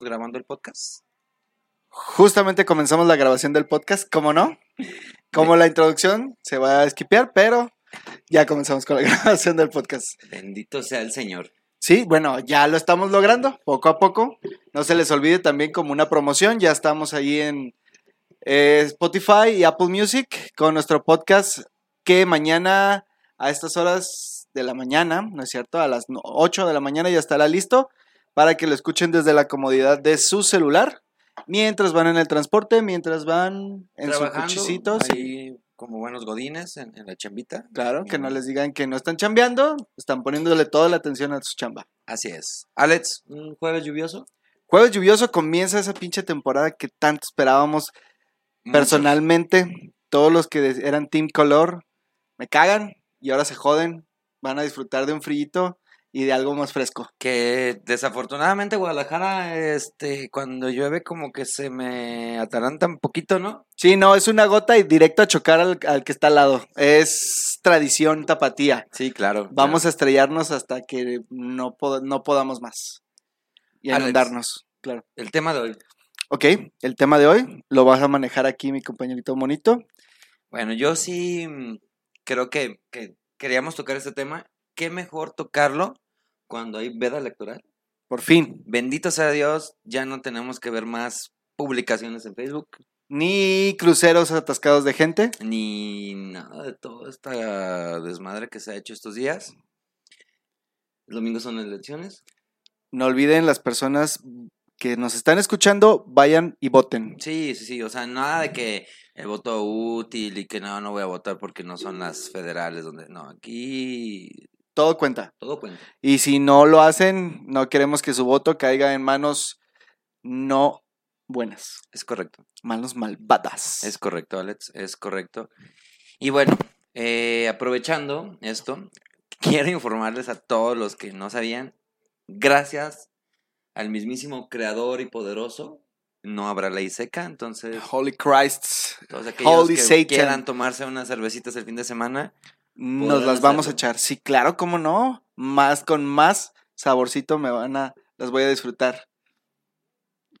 grabando el podcast. Justamente comenzamos la grabación del podcast, ¿cómo no? Como la introducción se va a esquipear, pero ya comenzamos con la grabación del podcast. Bendito sea el Señor. Sí, bueno, ya lo estamos logrando, poco a poco. No se les olvide también como una promoción, ya estamos ahí en eh, Spotify y Apple Music con nuestro podcast que mañana a estas horas de la mañana, ¿no es cierto? A las 8 de la mañana ya estará listo para que lo escuchen desde la comodidad de su celular, mientras van en el transporte, mientras van en sus cochecitos. ahí como buenos godines en, en la chambita. Claro, que no les digan que no están chambeando, están poniéndole toda la atención a su chamba. Así es. Alex, un jueves lluvioso. Jueves lluvioso comienza esa pinche temporada que tanto esperábamos personalmente. Todos los que eran Team Color me cagan y ahora se joden. Van a disfrutar de un frillito y de algo más fresco. Que desafortunadamente Guadalajara, este, cuando llueve como que se me ataranta un poquito, ¿no? Sí, no, es una gota y directo a chocar al, al que está al lado. Es tradición tapatía. Sí, claro. Vamos a estrellarnos hasta que no, pod- no podamos más. Y a Alex. inundarnos, claro. El tema de hoy. Ok, el tema de hoy lo vas a manejar aquí mi compañerito Monito. Bueno, yo sí mm, creo que, que queríamos tocar este tema. ¿Qué mejor tocarlo cuando hay veda electoral? Por fin. Bendito sea Dios, ya no tenemos que ver más publicaciones en Facebook, Ni cruceros atascados de gente. ni nada de todo esta desmadre que se ha hecho estos días. El domingo son elecciones. No olviden las personas que nos están escuchando, vayan y voten. Sí, sí, sí, o sea, nada de que el voto útil y que no, no voy a votar porque no son las federales donde... No, aquí Todo cuenta. todo cuenta. Y si no lo hacen, no queremos que su voto caiga en manos no buenas, Es correcto. manos malvadas. Es correcto, Alex, es correcto. Y bueno, eh, aprovechando esto, quiero informarles a todos los que no sabían, gracias al mismísimo creador y poderoso, no habrá ley seca, entonces Holy Christ. todos aquellos Holy que Satan. quieran tomarse unas cervecitas el fin de semana, Nos las vamos a echar. Sí, claro, cómo no. Más con más saborcito me van a, las voy a disfrutar.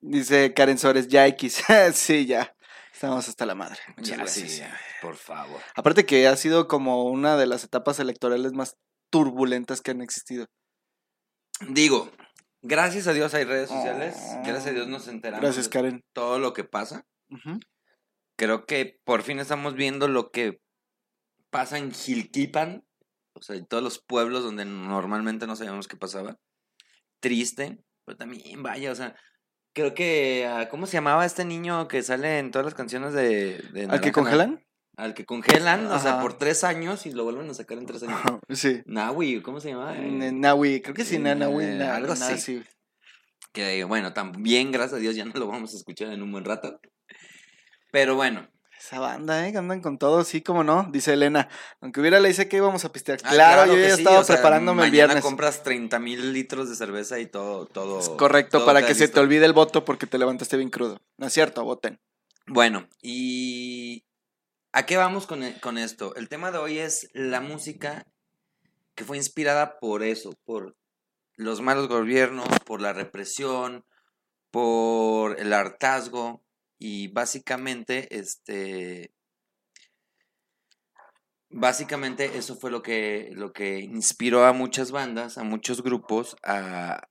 Dice Karen Sores, ya X. sí, ya. Estamos hasta la madre. Muchas ya gracias. sí, por favor. Aparte que ha sido como una de las etapas electorales más turbulentas que han existido. Digo, gracias a Dios hay redes sociales, gracias a Dios nos enteramos Gracias, de Karen. todo lo que pasa. Creo que por fin estamos viendo lo que pasa en Gilquipan, o sea, en todos los pueblos donde normalmente no sabíamos qué pasaba. Triste, pero también, vaya, o sea, creo que, ah, ¿cómo se llamaba este niño que sale en todas las canciones de... de ¿Al que congelan? Al que congelan, o sea, Ajá. por tres años y lo vuelven a sacar en tres años. sí. Nahui, ¿cómo se llama? Eh, Nahui, creo que sí, eh, na- Nahui, eh, na- algo así. sí. Que bueno, también, gracias a Dios, ya no lo vamos a escuchar en un buen rato. Pero bueno, Esa banda, ¿eh? Que andan con todo, sí, como no, dice Elena. Aunque hubiera le dice que íbamos a pistear. Ah, claro, yo ya sí, estaba o sea, preparándome el viernes. compras 30 mil litros de cerveza y todo, todo. Es correcto, todo para que se te olvide el voto porque te levantaste bien crudo. No es cierto, voten. Bueno, y ¿a qué vamos con, e- con esto? El tema de hoy es la música que fue inspirada por eso, por los malos gobiernos, por la represión, por el hartazgo y básicamente, este, básicamente eso fue lo que, lo que inspiró a muchas bandas, a muchos grupos a, a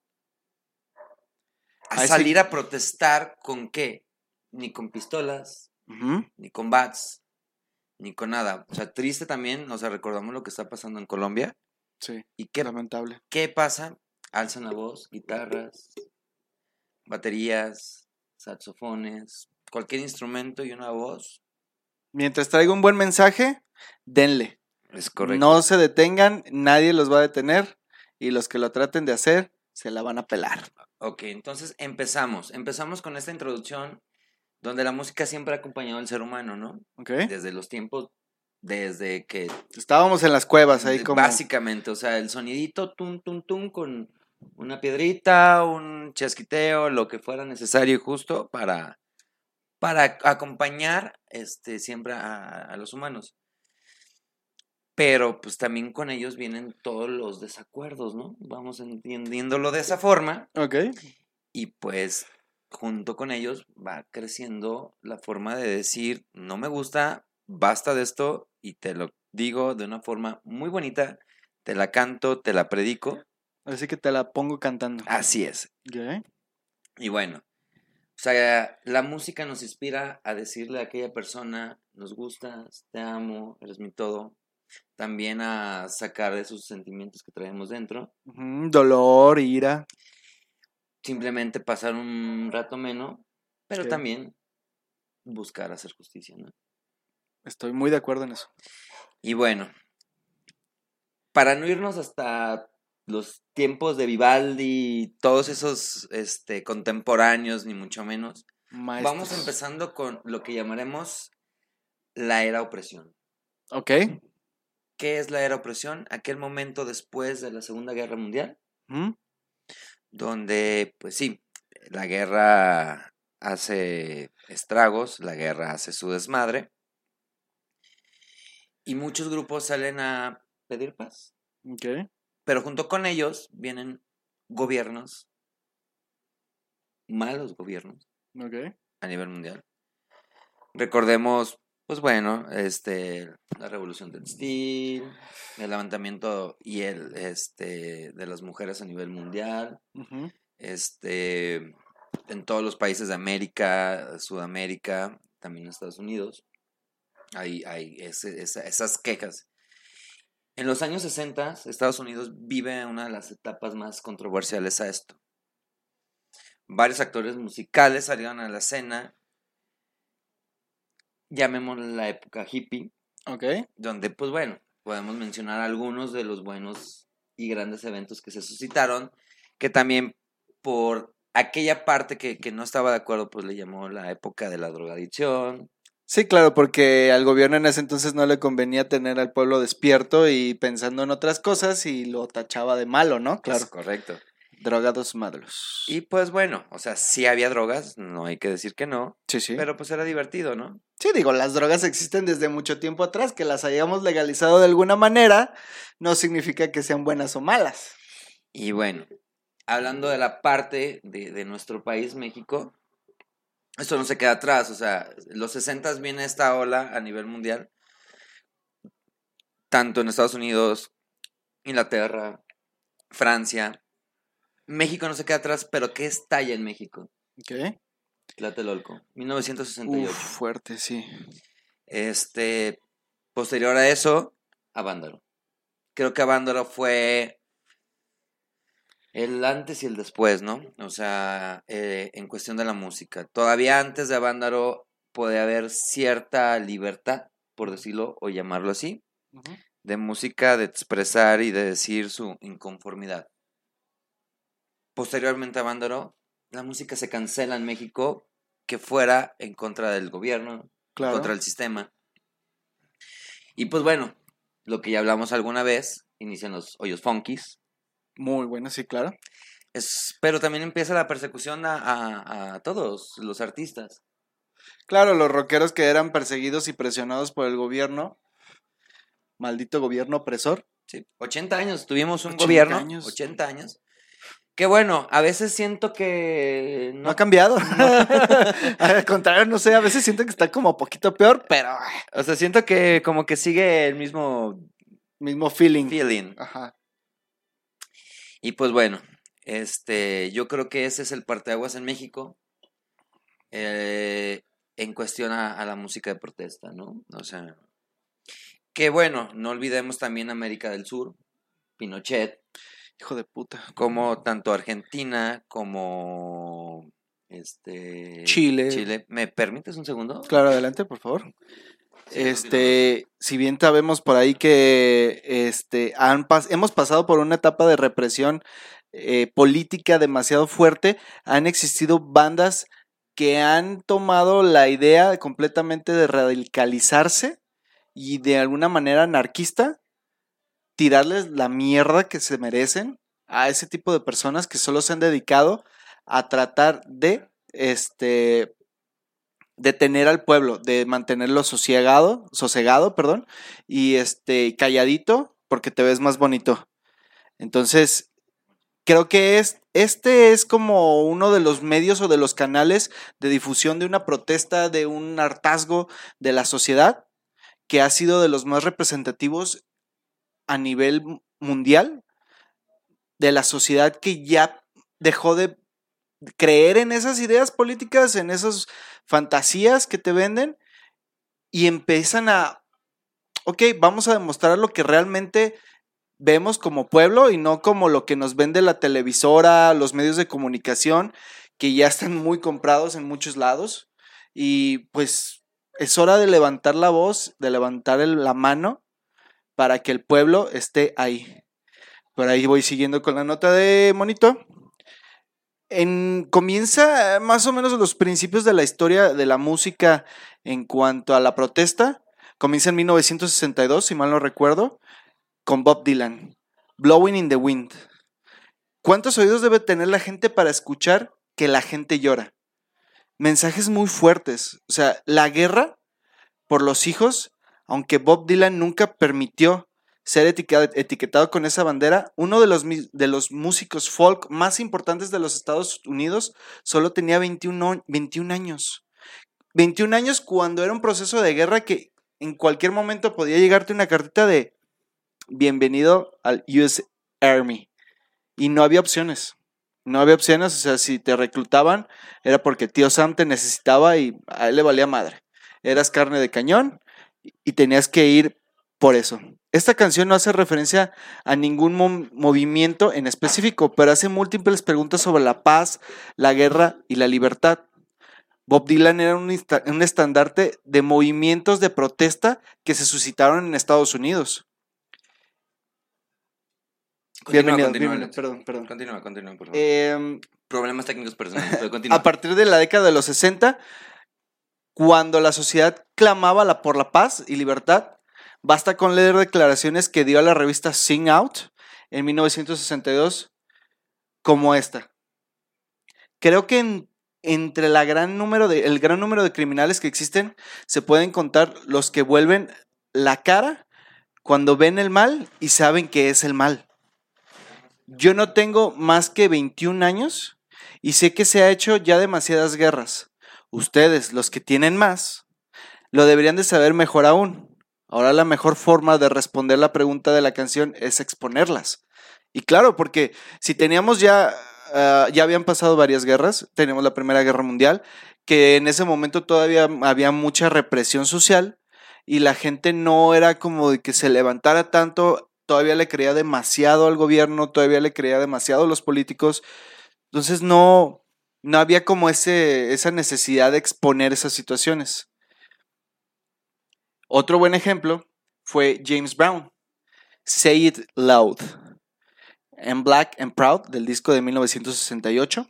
A ese- salir a protestar con qué? Ni con pistolas, ni con bats, ni con nada. O sea, triste también, o sea, recordamos lo que está pasando en Colombia. Sí, ¿Y qué, lamentable. qué pasa? Alzan la voz, guitarras, baterías, saxofones, cualquier instrumento y una voz. Mientras traiga un buen mensaje, denle. Es correcto. No se detengan, nadie los va a detener y los que lo traten de hacer se la van a pelar. Ok, entonces empezamos. Empezamos con esta introducción donde la música siempre ha acompañado al ser humano, ¿no? ¿Ok? Desde los tiempos, desde que Estábamos en las cuevas ahí como... Básicamente, o sea, el sonidito tum, tum, tum con una piedrita, un chasquiteo, lo que fuera necesario y justo para, para acompañar este, siempre a, a los humanos. Pero pues también con ellos vienen todos los desacuerdos, ¿no? Vamos entendiéndolo de esa forma. Ok. Y pues junto con ellos va creciendo la forma de decir, no me gusta, basta de esto y te lo digo de una forma muy bonita, te la canto, te la predico. Así que te la pongo cantando. Así es. Y bueno, o sea, la música nos inspira a decirle a aquella persona, nos gustas, te amo, eres mi todo. También a sacar esos sentimientos que traemos dentro. Dolor, ira. Simplemente pasar un rato menos, pero Sí. también buscar hacer justicia, ¿no? Estoy muy de acuerdo en eso. Y bueno, para no irnos hasta los tiempos de Vivaldi todos esos este, contemporáneos, ni mucho menos, vamos empezando con lo que llamaremos la era opresión. Ok. ¿Qué es la era opresión? Aquel momento después de la Segunda Guerra Mundial, donde, pues sí, la guerra hace estragos, la guerra hace su desmadre, y muchos grupos salen a pedir paz. Ok. Pero junto con ellos vienen gobiernos, malos gobiernos Ok. a nivel mundial. Recordemos, pues bueno, este, la revolución textil, el levantamiento y el, este, de las mujeres a nivel mundial, este, en todos los países de América, Sudamérica, también en Estados Unidos, hay, hay ese- esa- esas quejas. En los años 60, Estados Unidos vive una de las etapas más controversiales a esto. Varios actores musicales salieron a la escena, llamémosla la época hippie, Ok. donde, pues bueno, podemos mencionar algunos de los buenos y grandes eventos que se suscitaron, que también por aquella parte que, que no estaba de acuerdo, pues le llamó la época de la drogadicción. Sí, claro, porque al gobierno en ese entonces no le convenía tener al pueblo despierto y pensando en otras cosas y lo tachaba de malo, ¿no? Es Claro. correcto. Drogados malos. Y pues bueno, o sea, sí había drogas, no hay que decir que no, Sí, sí. pero pues era divertido, ¿no? Sí, digo, las drogas existen desde mucho tiempo atrás, que las hayamos legalizado de alguna manera no significa que sean buenas o malas. Y bueno, hablando de la parte de, de nuestro país, México, esto no se queda atrás, o sea, los 60 viene esta ola a nivel mundial, tanto en Estados Unidos, Inglaterra, Francia. México no se queda atrás, pero ¿qué estalla en México? Ok. Tlatelolco, 1968. Uf, fuerte, sí. Este, posterior a eso, Avándaro. Creo que Avándaro fue el antes y el después, ¿no? O sea, eh, en cuestión de la música. Todavía antes de Avándaro puede haber cierta libertad, por decirlo o llamarlo así, de música, de expresar y de decir su inconformidad. Posteriormente a Avándaro, la música se cancela en México que fuera en contra del gobierno, Claro. contra el sistema. Y pues bueno, lo que ya hablamos alguna vez, inician los hoyos funkis, Muy bueno, sí, claro. es, pero también empieza la persecución a, a- a todos los artistas. Claro, los rockeros que eran perseguidos y presionados por el gobierno. Maldito gobierno opresor. ¿sí? 80 años, tuvimos un 80 gobierno, años. 80 años. Que bueno, a veces siento que No, no, ha cambiado. Al contrario, no sé, a veces siento que está como poquito peor, pero o sea, siento que como que sigue el mismo mismo feeling. feeling. Ajá. Y pues bueno, este, yo creo que ese es el parteaguas en México eh, en cuestión a, a la música de protesta, ¿no? O sea, que bueno, no olvidemos también América del Sur, Pinochet, Hijo de puta. como tanto Argentina como este Chile. Chile. ¿Me permites un segundo? Claro, adelante, por favor. Este, si bien sabemos por ahí que este, han pas- hemos pasado por una etapa de represión eh, política demasiado fuerte, han existido bandas que han tomado la idea completamente de radicalizarse y de alguna manera anarquista, tirarles la mierda que se merecen a ese tipo de personas que solo se han dedicado a tratar de este detener al pueblo, de mantenerlo sosiegado, sosegado, perdón, y este calladito porque te ves más bonito. Entonces, creo que es, este es como uno de los medios o de los canales de difusión de una protesta, de un hartazgo de la sociedad, que ha sido de los más representativos a nivel mundial, de la sociedad que ya dejó de creer en esas ideas políticas, en esas fantasías que te venden y empiezan a, ok, vamos a demostrar lo que realmente vemos como pueblo y no como lo que nos vende la televisora, los medios de comunicación, que ya están muy comprados en muchos lados. Y pues es hora de levantar la voz, de levantar la mano para que el pueblo esté ahí. Por ahí voy siguiendo con la nota de Monito. En, comienza más o menos los principios de la historia de la música en cuanto a la protesta. Comienza en 1962, si mal no recuerdo, con Bob Dylan, Blowing in the Wind. ¿Cuántos oídos debe tener la gente para escuchar que la gente llora? Mensajes muy fuertes. O sea, la guerra por los hijos, aunque Bob Dylan nunca permitió ser etiquetado con esa bandera, uno de los, de los músicos folk más importantes de los Estados Unidos solo tenía 21, 21 años. 21 años cuando era un proceso de guerra que en cualquier momento podía llegarte una cartita de bienvenido al US Army. Y no había opciones. No había opciones, o sea, si te reclutaban era porque tío Sam te necesitaba y a él le valía madre. Eras carne de cañón y tenías que ir por eso. Esta canción no hace referencia a ningún movimiento en específico, pero hace múltiples preguntas sobre la paz, la guerra y la libertad. Bob Dylan era un, un estandarte de movimientos de protesta que se suscitaron en Estados Unidos. Continúa, continúa, Perdón, perdón. Continúa, continúa, por favor. Em, Problemas técnicos personales, pero continúa. A partir de la década de los 60, cuando la sociedad clamaba la, por la paz y libertad, basta con leer declaraciones que dio a la revista Sing Out en 1962 como esta. Creo que entre el gran número de criminales que existen se pueden contar los que vuelven la cara cuando ven el mal y saben que es el mal. Yo no tengo más que 21 años y sé que se ha hecho ya demasiadas guerras. Ustedes, los que tienen más, lo deberían de saber mejor aún. Ahora la mejor forma de responder la pregunta de la canción es exponerlas. Y claro, porque si teníamos ya, ah, ya habían pasado varias guerras, teníamos la Primera Guerra Mundial, que en ese momento todavía había mucha represión social y la gente no era como de que se levantara tanto todavía le creía demasiado al gobierno, todavía le creía demasiado a los políticos. Entonces no, no había como ese, esa necesidad de exponer esas situaciones. Otro buen ejemplo fue James Brown, Say It Loud, en Black and Proud del disco de 1968.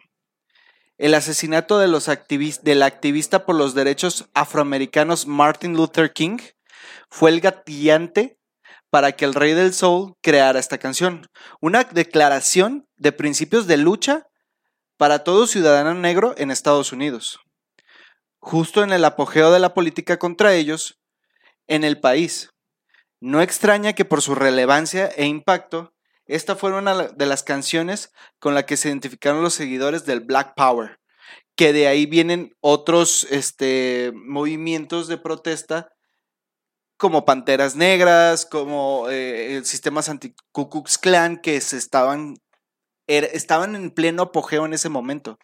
El asesinato de los del activista por los derechos afroamericanos Martin Luther King fue el gatillante para que el Rey del Soul creara esta canción. Una declaración de principios de lucha para todo ciudadano negro en Estados Unidos. Justo en el apogeo de la política contra ellos en el país. No extraña que por su relevancia e impacto, esta fuera una de las canciones con la que se identificaron los seguidores del Black Power, que de ahí vienen otros este, movimientos de protesta como Panteras Negras, como eh, sistemas anti-Ku Klux Klan que se estaban, estaban en pleno apogeo en ese momento.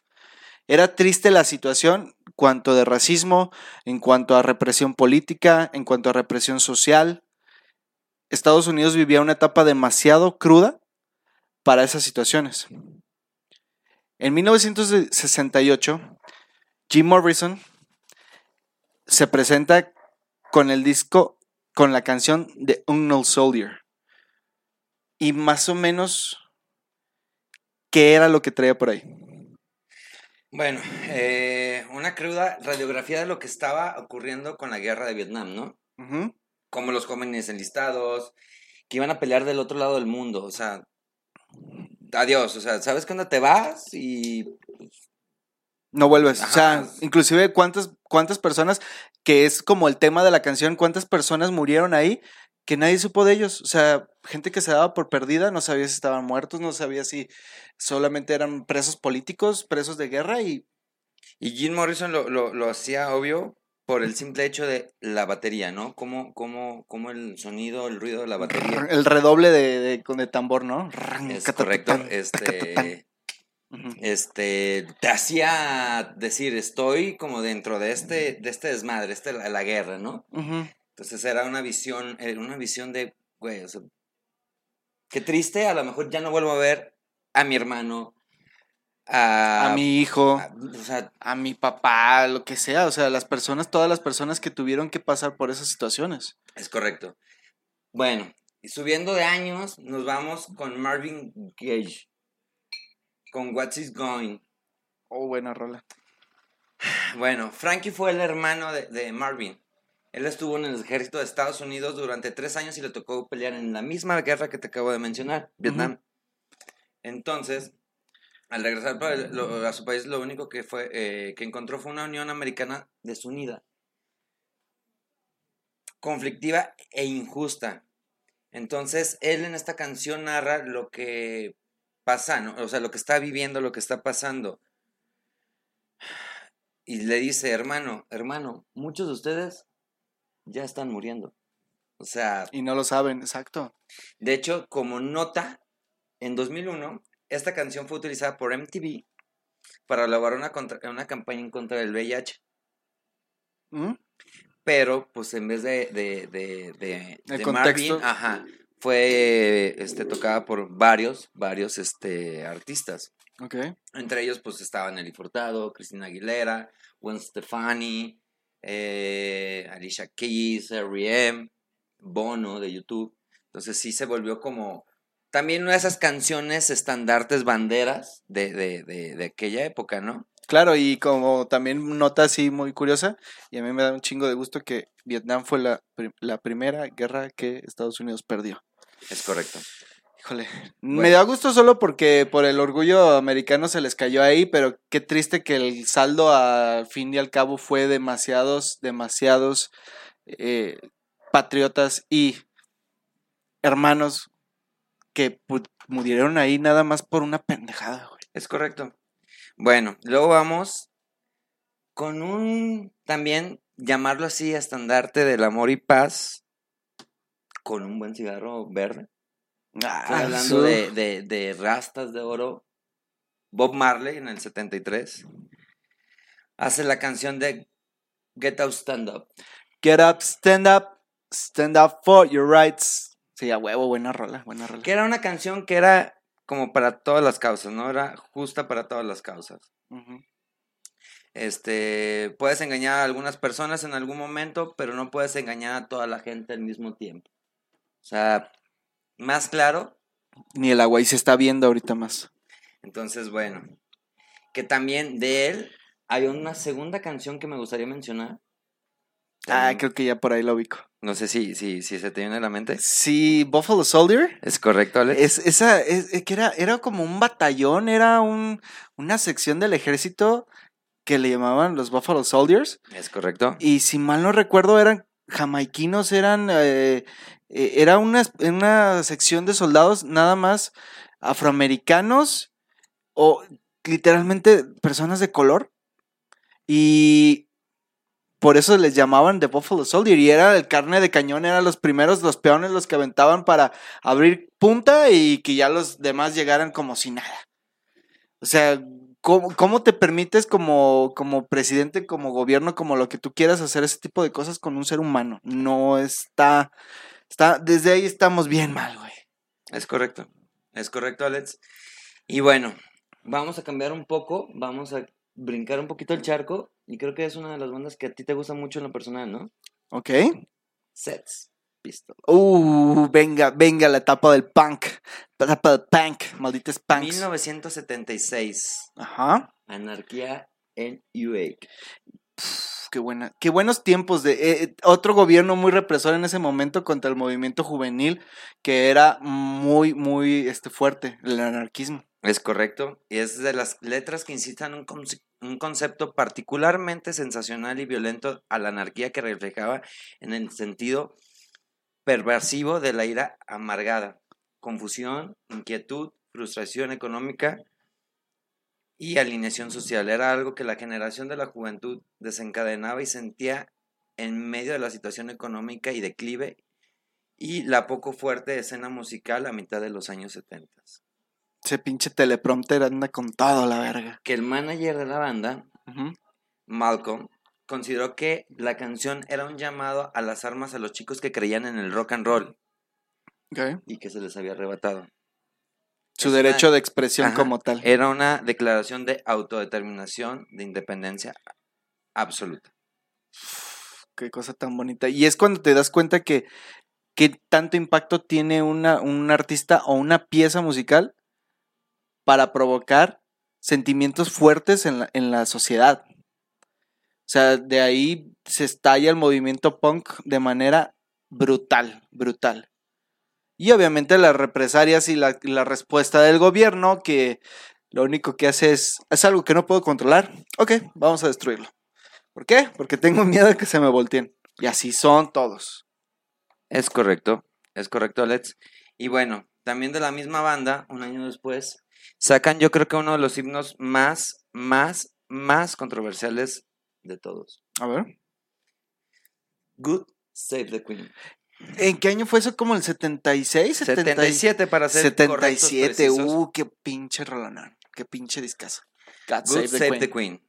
Era triste la situación cuanto de racismo, en cuanto a represión política, en cuanto a represión social. Estados Unidos vivía una etapa demasiado cruda para esas situaciones. En 1968, Jim Morrison se presenta con el disco con la canción de Unknown Soldier. Y más o menos, ¿qué era lo que traía por ahí? Bueno, eh, una cruda radiografía de lo que estaba ocurriendo con la guerra de Vietnam, ¿no? Como los jóvenes enlistados, que iban a pelear del otro lado del mundo, o sea, adiós, o sea, ¿sabes cuándo te vas? Y pues, no vuelves. O sea, inclusive cuántas, cuántas personas, que es como el tema de la canción, cuántas personas murieron ahí que nadie supo de ellos. O sea, gente que se daba por perdida, no sabía si estaban muertos, no sabía si solamente eran presos políticos, presos de guerra y... Y Jim Morrison lo, lo, lo hacía obvio por el simple hecho de la batería, ¿no? Como, como, como el sonido, el ruido de la batería. El redoble de, de, de tambor, ¿no? Es correcto. Este, este, te hacía decir, estoy como dentro de este, de este desmadre, este, la, la guerra, ¿no? Entonces era una visión, era una visión de, güey, o sea, qué triste, a lo mejor ya no vuelvo a ver a mi hermano, a, a mi hijo, a, o sea, a mi papá, lo que sea, o sea, las personas, todas las personas que tuvieron que pasar por esas situaciones. es correcto. Bueno, y subiendo de años, nos vamos con Marvin Gage, con What's Is Going. Oh, buena rola. Bueno, Frankie fue el hermano de, de Marvin. Él estuvo en el ejército de Estados Unidos durante tres años y le tocó pelear en la misma guerra que te acabo de mencionar, Vietnam. Entonces, al regresar para el- lo- a su país, lo único que fue eh, que encontró fue una Unión Americana desunida, conflictiva e injusta. Entonces, él en esta canción narra lo que pasa, ¿no? O sea, lo que está viviendo, lo que está pasando. Y le dice, hermano, hermano, muchos de ustedes ya están muriendo. O sea, Y no lo saben, exacto. de hecho, como nota, en 2001, esta canción fue utilizada por MTV para elaborar una, contra- una campaña en contra del VIH. ¿Mm? Pero, pues, en vez de, de, de, de, El de contexto. Marvin, ajá, fue este, tocada por varios, varios este, artistas. Ok. Entre ellos, pues, estaban Nelly Furtado, Cristina Aguilera, Gwen Stefani, eh, Alicia Keys, R.E.M., Bono de YouTube. Entonces sí se volvió como también una de esas canciones estandartes banderas de, de, de, de aquella época, ¿no? Claro, y como también nota así muy curiosa, y a mí me da un chingo de gusto que Vietnam fue la, la primera guerra que Estados Unidos perdió. Es correcto. Híjole, me da gusto solo porque por el orgullo americano se les cayó ahí, pero qué triste que el saldo al fin y al cabo fue demasiados, demasiados eh, patriotas y hermanos que murieron ahí nada más por una pendejada, güey. Es correcto. Bueno, luego vamos con un también llamarlo así estandarte del amor y paz con un buen cigarro verde. Estoy hablando de, de, de rastas de oro. Bob Marley en el 73 hace la canción de Get Out Stand Up. Get up, stand up, stand up for your rights. Sí, a huevo, buena rola, buena rola. Que era una canción que era como para todas las causas, ¿no? Era justa para todas las causas. Este, puedes engañar a algunas personas en algún momento, pero no puedes engañar a toda la gente al mismo tiempo. O sea, más claro, Ni el agua y se está viendo ahorita más. Entonces, bueno, que también de él hay una segunda canción que me gustaría mencionar. Ah, creo que ya por ahí lo ubico. No sé si, si, si se te viene a la mente. Sí, Buffalo Soldier. ¿Es correcto, Alex? Es, esa, es, es que era, era como un batallón, era un, una sección del ejército que le llamaban los Buffalo Soldiers. Es correcto. Y si mal no recuerdo, eran jamaiquinos, eran. eh, eh, era una, una sección de soldados nada más afroamericanos o literalmente personas de color. Y por eso les llamaban The Buffalo Soldier. Y era el carne de cañón, eran los primeros, los peones, los que aventaban para abrir punta y que ya los demás llegaran como si nada. O sea, ¿cómo, cómo te permites como, como presidente, como gobierno, como lo que tú quieras hacer ese tipo de cosas con un ser humano? No está. Está desde ahí estamos bien mal, güey. Es correcto. Es correcto, Alex. Y bueno, vamos a cambiar un poco, vamos a brincar un poquito el charco. Y creo que es una de las bandas que a ti te gusta mucho en lo personal, ¿no? ¿Ok? Sets Pistols. Uh, venga, venga la etapa del punk. La etapa del punk, malditos punks. 1976. Ajá. Anarquía en UA. Qué buena, qué buenos tiempos de eh, eh, otro gobierno muy represor en ese momento contra el movimiento juvenil que era muy, muy este, fuerte, el anarquismo. Es correcto. Y es de las letras que incitan un, un concepto particularmente sensacional y violento a la anarquía que reflejaba en el sentido perversivo de la ira amargada, confusión, inquietud, frustración económica y alineación social. Era algo que la generación de la juventud desencadenaba y sentía en medio de la situación económica y declive y la poco fuerte escena musical a mitad de los años 70. Ese pinche teleprompter anda con todo la verga. Que el manager de la banda. Malcolm, consideró que la canción era un llamado a las armas a los chicos que creían en el rock and roll Ok. y que se les había arrebatado. Su Es derecho una- de expresión Ajá, como tal. Era una declaración de autodeterminación, de independencia absoluta. Qué cosa tan bonita. Y es cuando te das cuenta que, que tanto impacto tiene una, un artista o una pieza musical para provocar sentimientos fuertes en la, en la sociedad. O sea, de ahí se estalla el movimiento punk de manera brutal, brutal. Y obviamente las represalias y la, la respuesta del gobierno que lo único que hace es, es algo que no puedo controlar. Ok, vamos a destruirlo. ¿Por qué? Porque tengo miedo de que se me volteen. Y así son todos. Es correcto, es correcto, Alex. Y bueno, también de la misma banda, un año después, sacan yo creo que uno de los himnos más, más, más controversiales de todos. A ver. Good Save the Queen. ¿En qué año fue eso? ¿Como el 76? 77 para ser 77. correctos, precisos. Uh, qué pinche rolonón. Qué pinche discazo. God Good Save, the, Queen.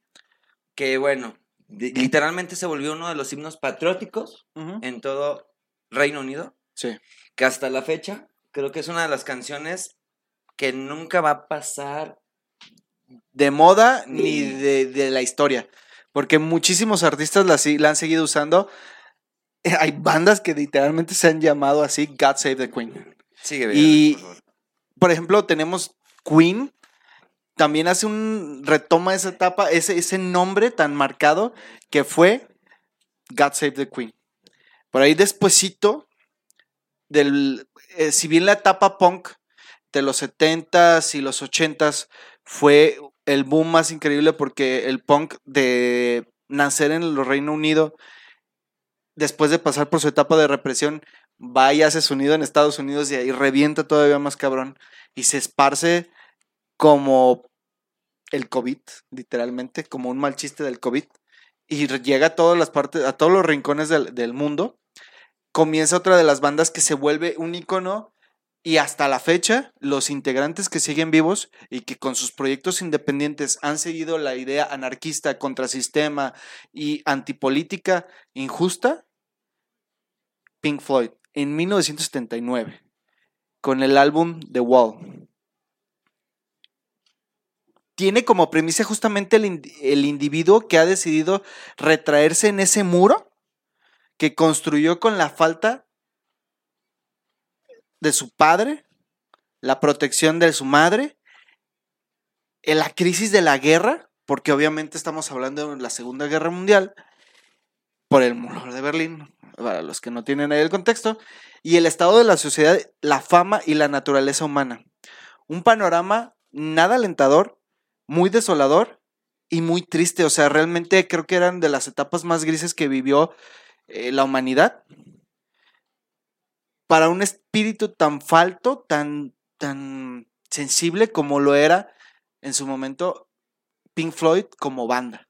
Que bueno, literalmente se volvió uno de los himnos patrióticos en todo Reino Unido, Sí. que hasta la fecha creo que es una de las canciones que nunca va a pasar. De moda ni Ni- de, de la historia. Porque muchísimos artistas la, la han seguido usando. Hay bandas que literalmente se han llamado así God Save the Queen. Sigue Y- bien, por favor. Por ejemplo, tenemos Queen. También hace un. retoma esa etapa, ese, ese nombre tan marcado que fue God Save the Queen. Por ahí despuesito del. eh, si bien la etapa punk de los 70s y los 80s fue el boom más increíble porque el punk de nacer en el Reino Unido, después de pasar por su etapa de represión, va y hace su nido en Estados Unidos y ahí revienta todavía más cabrón y se esparce como el COVID, literalmente, como un mal chiste del COVID y llega a todas las partes, a todos los rincones del, del mundo. Comienza otra de las bandas que se vuelve un icono y hasta la fecha los integrantes que siguen vivos y que con sus proyectos independientes han seguido la idea anarquista, contrasistema y antipolítica injusta, Pink Floyd, en 1979, con el álbum The Wall. Tiene como premisa justamente el, el individuo que ha decidido retraerse en ese muro que construyó con la falta de su padre, la protección de su madre, en la crisis de la guerra, porque obviamente estamos hablando de la Segunda Guerra Mundial, por el muro de Berlín, para los que no tienen ahí el contexto, y el estado de la sociedad, la fama y la naturaleza humana. Un panorama nada alentador, muy desolador y muy triste. O sea, realmente creo que eran de las etapas más grises que vivió eh, la humanidad. Para un espíritu tan falto, tan, tan sensible como lo era en su momento Pink Floyd como banda.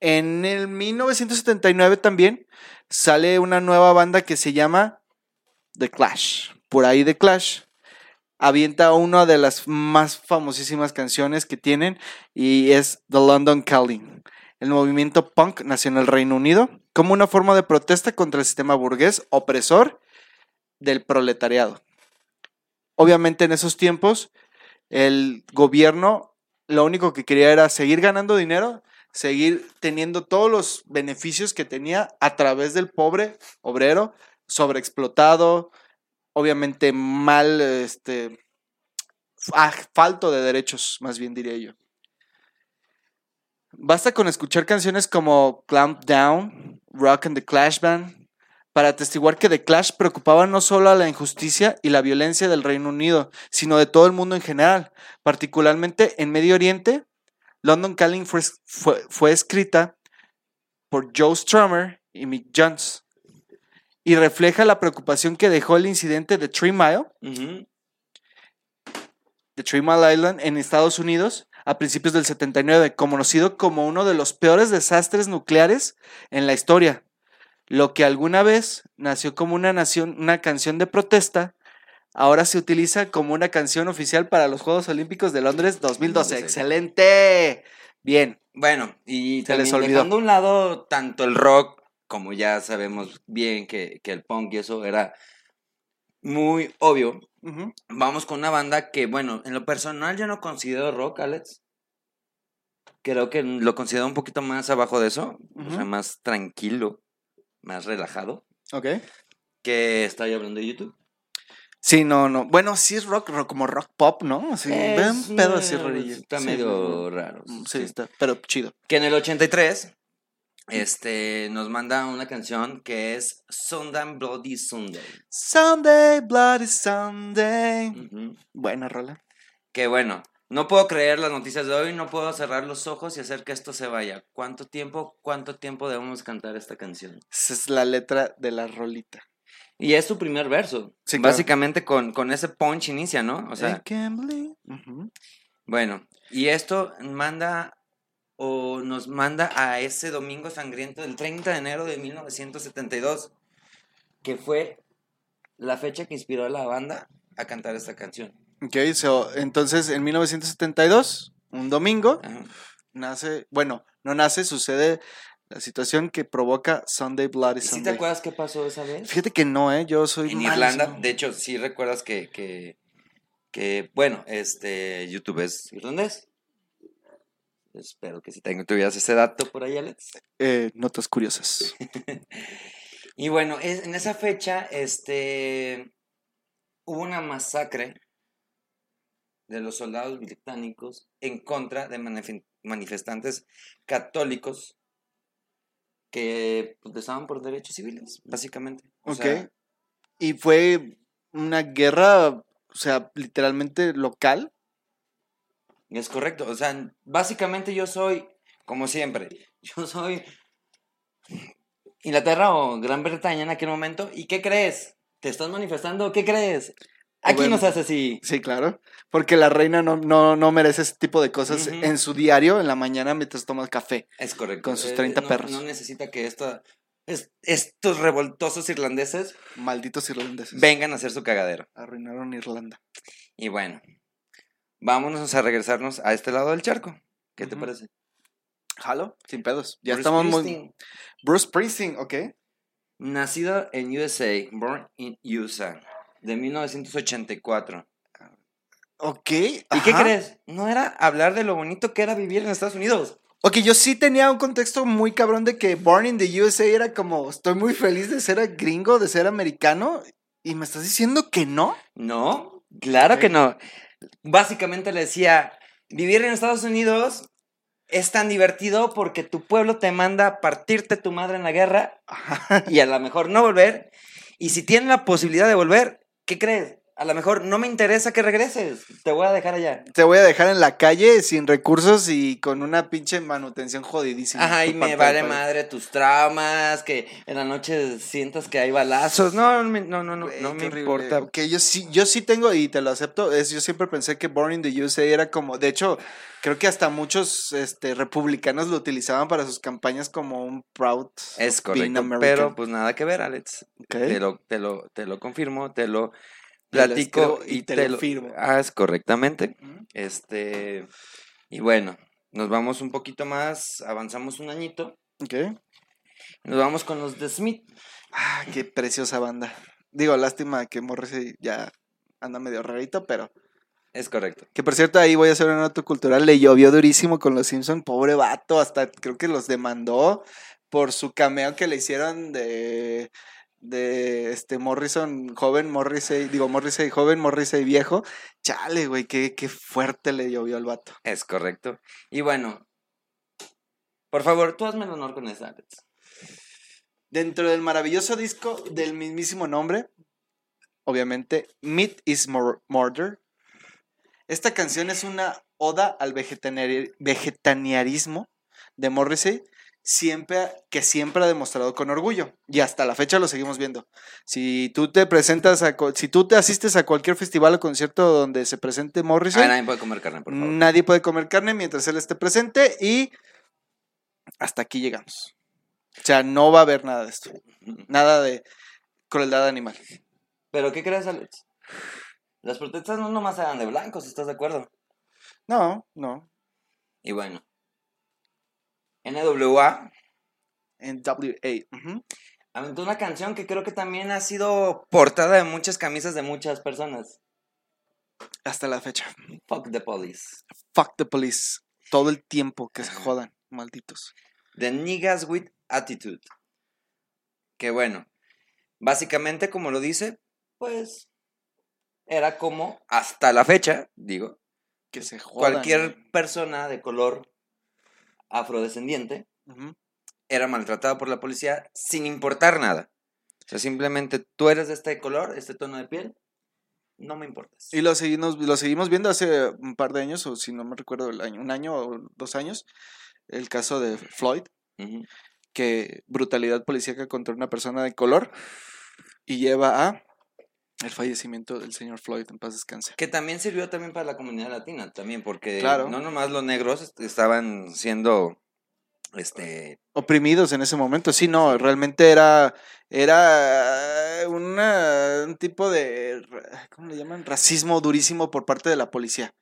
En el 1979 también sale una nueva banda que se llama The Clash. Por ahí The Clash avienta una de las más famosísimas canciones que tienen y es The London Calling. El movimiento punk nació en el Reino Unido como una forma de protesta contra el sistema burgués opresor del proletariado. Obviamente en esos tiempos el gobierno lo único que quería era seguir ganando dinero, seguir teniendo todos los beneficios que tenía a través del pobre obrero sobreexplotado, obviamente mal, este, falto de derechos, más bien diría yo. Basta con escuchar canciones como Clamp Down, Rock and the Clash Band, para atestiguar que The Clash preocupaba no solo a la injusticia y la violencia del Reino Unido, sino de todo el mundo en general, particularmente en Medio Oriente. London Calling fue, fue, fue escrita por Joe Strummer y Mick Jones. y refleja la preocupación que dejó el incidente de Three Mile, Ujú. de Three Mile Island en Estados Unidos a principios del 79, conocido como uno de los peores desastres nucleares en la historia. Lo que alguna vez nació como una, nación, una canción de protesta, ahora se utiliza como una canción oficial para los Juegos Olímpicos de Londres 2012. 2012. ¡Excelente! Bien. Bueno, y Se les también olvidó. dejando a un lado tanto el rock, como ya sabemos bien que, que el punk y eso era muy obvio, vamos con una banda que, bueno, en lo personal yo no considero rock, Alex. Creo que lo considero un poquito más abajo de eso, o sea, más tranquilo, más relajado, Ok. que estoy hablando de YouTube. Sí, no, no. Bueno, sí es rock, rock como rock pop, ¿no? Sí, Es ven pedo así rarillo. Está Sí, medio raro. mm, sí. Sí, está, pero chido. Que en el 83 este, nos manda una canción que es Sunday Bloody Sunday. Sunday, Bloody Sunday. Ujú. Buena rola. Que bueno, no puedo creer las noticias de hoy, no puedo cerrar los ojos y hacer que esto se vaya. ¿Cuánto tiempo, cuánto tiempo debemos cantar esta canción? Esa es la letra de la rolita. Y es su primer verso. Sí, claro. Básicamente con, con ese punch inicia, ¿no? O sea, I can't believe- bueno, y esto manda o nos manda a ese domingo sangriento del 30 de enero de 1972, que fue la fecha que inspiró a la banda a cantar esta canción. Ok, so, entonces en 1972, un domingo, Ajá. nace, bueno, no nace, sucede la situación que provoca Sunday Bloody ¿Y si te Sunday. acuerdas qué pasó esa vez? Fíjate que no, ¿eh? Yo soy En malísimo. Irlanda, de hecho, sí recuerdas que, que, que, bueno, este, YouTube es irlandés. Espero que si tengo, tuvieras ese dato por ahí, Alex. Eh, notas curiosas. Y bueno, es- en esa fecha, este, hubo una masacre de los soldados británicos en contra de manif- manifestantes católicos que protestaban por derechos civiles, básicamente. O Ok. sea, Y fue una guerra, o sea, literalmente local. Es correcto. O sea, básicamente yo soy, como siempre, yo soy Inglaterra o Gran Bretaña en aquel momento. ¿Y qué crees? ¿Te estás manifestando? ¿Qué crees? Aquí Bueno. nos hace así. Sí, claro. Porque la reina no, no, no merece ese tipo de cosas en su diario, en la mañana, mientras toma café. Es correcto. Con sus Eh, 30 no- perros. No necesita que esta, es- estos revoltosos irlandeses Malditos irlandeses. vengan a hacer su cagadero. Arruinaron Irlanda. Y bueno, vámonos a regresarnos a este lado del charco. ¿Qué te parece? Jalo, sin pedos. Ya Bruce estamos muy. Bruce Springsteen, ok. Nacido en USA, born in USA, de 1984. Ok. ¿Y qué crees? No era hablar de lo bonito que era vivir en Estados Unidos. Ok, yo sí tenía un contexto muy cabrón de que Born in the USA era como, estoy muy feliz de ser gringo, de ser americano, y me estás diciendo que no. No, claro que no. Básicamente le decía, vivir en Estados Unidos es tan divertido porque tu pueblo te manda a partirte tu madre en la guerra y a lo mejor no volver. Y si tienes la posibilidad de volver, ¿qué crees? A lo mejor no me interesa que regreses. Te voy a dejar allá. Te voy a dejar en la calle sin recursos y con una pinche manutención jodidísima. Ajá, y me vale madre tus traumas, que en la noche sientas que hay balazos. No, no, me- no, no, no, Güey, no me horrible. importa. Ok, yo sí, yo sí tengo, y te lo acepto, es, yo siempre pensé que Born in the USA era como, de hecho, creo que hasta muchos este, republicanos lo utilizaban para sus campañas como un proud Es correcto, pero pues nada que ver, Alex. Te lo, te lo, te lo confirmo, Te lo platico y, y te te, lo firmo. Ah, es correctamente. Este, y bueno, nos vamos un poquito más, avanzamos un añito, Ok. nos vamos con los de Smith. Ah, qué preciosa banda. Digo, lástima que Morrissey ya anda medio rarito, pero... Es correcto. Que por cierto, ahí voy a hacer una nota cultural. Le llovió durísimo con los Simpson, pobre vato, hasta creo que los demandó por su cameo que le hicieron de de este Morrison joven, Morrissey, digo Morrissey joven, Morrissey viejo. Chale, güey, qué, qué fuerte le llovió al vato. Es correcto. Y bueno, por favor, tú hazme el honor con esa, Alex. Dentro del maravilloso disco del mismísimo nombre, obviamente, Meat is Mur- Murder. Esta canción es una oda al vegetarianismo de Morrissey. Siempre, que siempre ha demostrado con orgullo. Y hasta la fecha lo seguimos viendo. Si tú te presentas a, si tú te asistes a cualquier festival o concierto donde se presente Morrison, Ah, nadie puede comer carne, por favor. nadie puede comer carne mientras él esté presente y hasta aquí llegamos. O sea, no va a haber nada de esto. Nada de crueldad animal. Pero ¿qué crees, Alex? Las protestas no nomás eran de blancos, ¿estás de acuerdo? No, no. Y bueno. NWA En WA. ujú. aventó una canción que creo que también ha sido portada de muchas camisas de muchas personas. Hasta la fecha. Fuck the police. Fuck the police. Todo el tiempo que se jodan, malditos. The Niggas with Attitude. Que bueno, básicamente como lo dice, pues era como hasta la fecha, digo, Que se jodan. cualquier persona de color afrodescendiente era maltratado por la policía sin importar nada. O sea, simplemente tú eres de este color, este tono de piel, no me importas. Y lo seguimos, lo seguimos viendo hace un par de años, o si no me recuerdo, el año, un año o dos años, el caso de Floyd, Ujú. que brutalidad policíaca contra una persona de color y lleva a el fallecimiento del señor Floyd, en paz descanse. Que también sirvió también para la comunidad latina, también, porque Claro. no nomás los negros est- estaban siendo, este, Oprimidos en ese momento, sí, no, realmente era, era una- un tipo de, ¿cómo le llaman? Racismo durísimo por parte de la policía.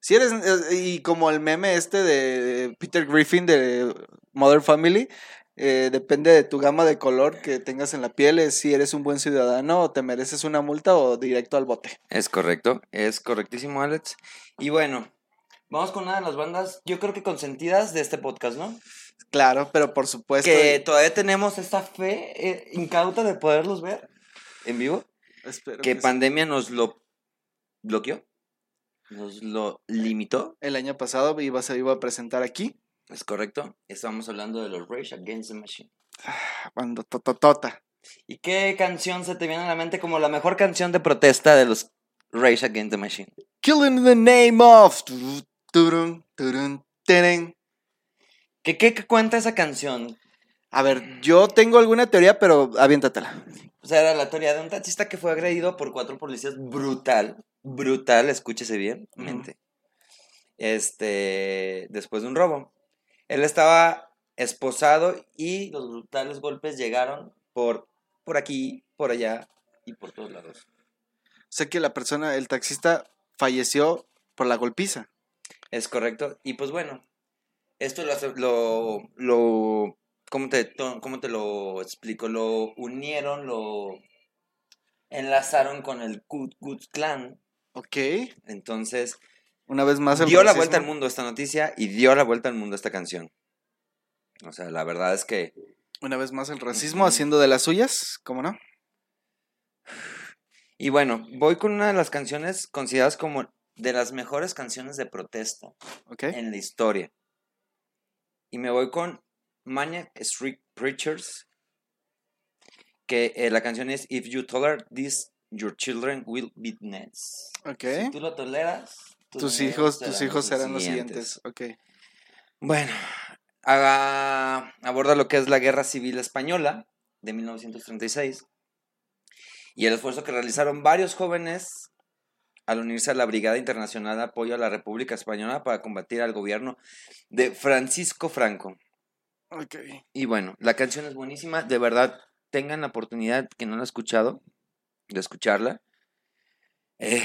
Si eres, eh, y como el meme este de Peter Griffin de Mother Family, eh, depende de tu gama de color que tengas en la piel, es si eres un buen ciudadano o te mereces una multa o directo al bote. Es correcto, es correctísimo, Alex. Y bueno, vamos con una de las bandas, yo creo que consentidas de este podcast, ¿no? Claro, pero por supuesto. Que todavía tenemos esta fe eh, incauta de poderlos ver en vivo. espero Que que sí. pandemia nos lo bloqueó, nos lo limitó. el año pasado iba, se iba a presentar aquí, Es correcto, estamos hablando de los Rage Against the Machine. cuando tototota. ¿Y qué canción se te viene a la mente como la mejor canción de protesta de los Rage Against the Machine? Killing in the name of. ¿Qué, qué, qué cuenta esa canción? A ver, yo tengo alguna teoría, pero aviéntatela. O sea, era la teoría de un taxista que fue agredido por cuatro policías brutal, brutal, escúchese bien, mente. Este, después de un robo. Él estaba esposado y los brutales golpes llegaron por, por aquí, por allá y por todos lados. Sé que la persona, el taxista, falleció por la golpiza. Es correcto. Y pues bueno, esto lo, lo, lo ¿cómo te, cómo te lo explico? Lo unieron, lo enlazaron con el Ku Klux Klan. Ok. Entonces, Una vez más el dio la racismo. vuelta al mundo esta noticia y dio la vuelta al mundo esta canción. O sea, la verdad es que Una vez más el racismo haciendo de las suyas, ¿cómo no? Y bueno, voy con una de las canciones consideradas como de las mejores canciones de protesta Ok. en la historia. Y me voy con Maniac Street Preachers, que eh, la canción es If You Tolerate This, Your Children Will Be Next. Ok. Si tú lo toleras, Tus hijos, tus hijos serán los siguientes. siguientes. Ok. Bueno, haga- aborda lo que es la Guerra Civil Española de 1936 y el esfuerzo que realizaron varios jóvenes al unirse a la Brigada Internacional de Apoyo a la República Española para combatir al gobierno de Francisco Franco. Ok. Y bueno, la canción es buenísima, de verdad, tengan la oportunidad que no la han escuchado, de escucharla. Eh,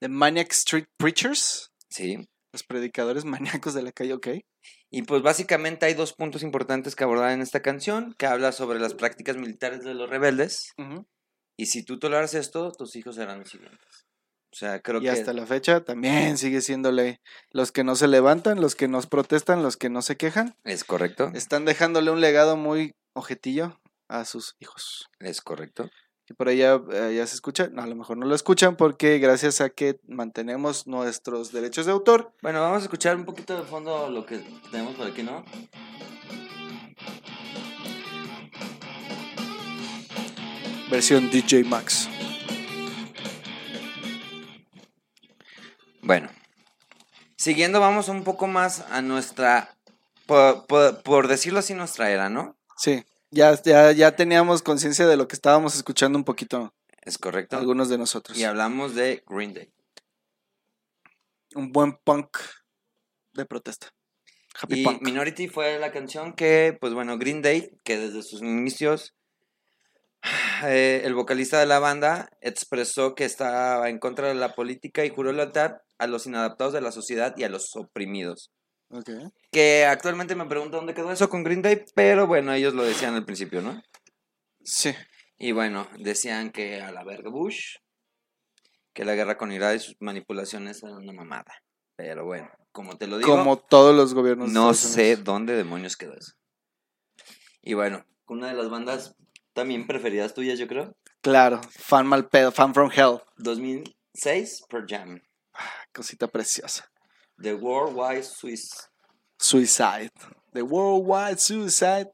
The Maniac Street Preachers. sí, Los predicadores maníacos de la calle, ok. Y pues básicamente hay dos puntos importantes que abordar en esta canción, que habla sobre las prácticas militares de los rebeldes. Y si tú toleras esto, tus hijos serán los siguientes. O sea, creo y que... hasta la fecha también sigue siendo ley. Los que no se levantan, los que nos protestan, los que no se quejan, Es correcto. están dejándole un legado muy ojetillo a sus hijos. Es correcto. Y por allá eh, ya se escucha, no, a lo mejor no lo escuchan porque gracias a que mantenemos nuestros derechos de autor, Bueno, vamos a escuchar un poquito de fondo lo que tenemos por aquí, ¿no? versión DJ Max. Bueno. Siguiendo, vamos un poco más a nuestra por, por- por decirlo así, nuestra era, ¿no? Sí, ya, ya, ya teníamos conciencia de lo que estábamos escuchando un poquito Es correcto. algunos de nosotros. Y hablamos de Green Day. Un buen punk de protesta. Happy Y punk. Minority fue la canción que, pues bueno, Green Day, que desde sus inicios, eh, el vocalista de la banda expresó que estaba en contra de la política y juró lealtad a los inadaptados de la sociedad y a los oprimidos. Que actualmente me pregunto dónde quedó eso con Green Day, pero bueno, ellos lo decían al principio, ¿no? Sí. Y bueno, decían que a la verga Bush, que la guerra con Irak y sus manipulaciones eran una mamada. Pero bueno, como te lo digo, Como todos los gobiernos. no sé dónde demonios quedó eso. Y bueno, una de las bandas también preferidas tuyas, yo creo. Claro, fan mal pedo, fan from hell. 2006, Per Jam. Cosita preciosa. The Worldwide Swiss. Suicide. The Worldwide Suicide.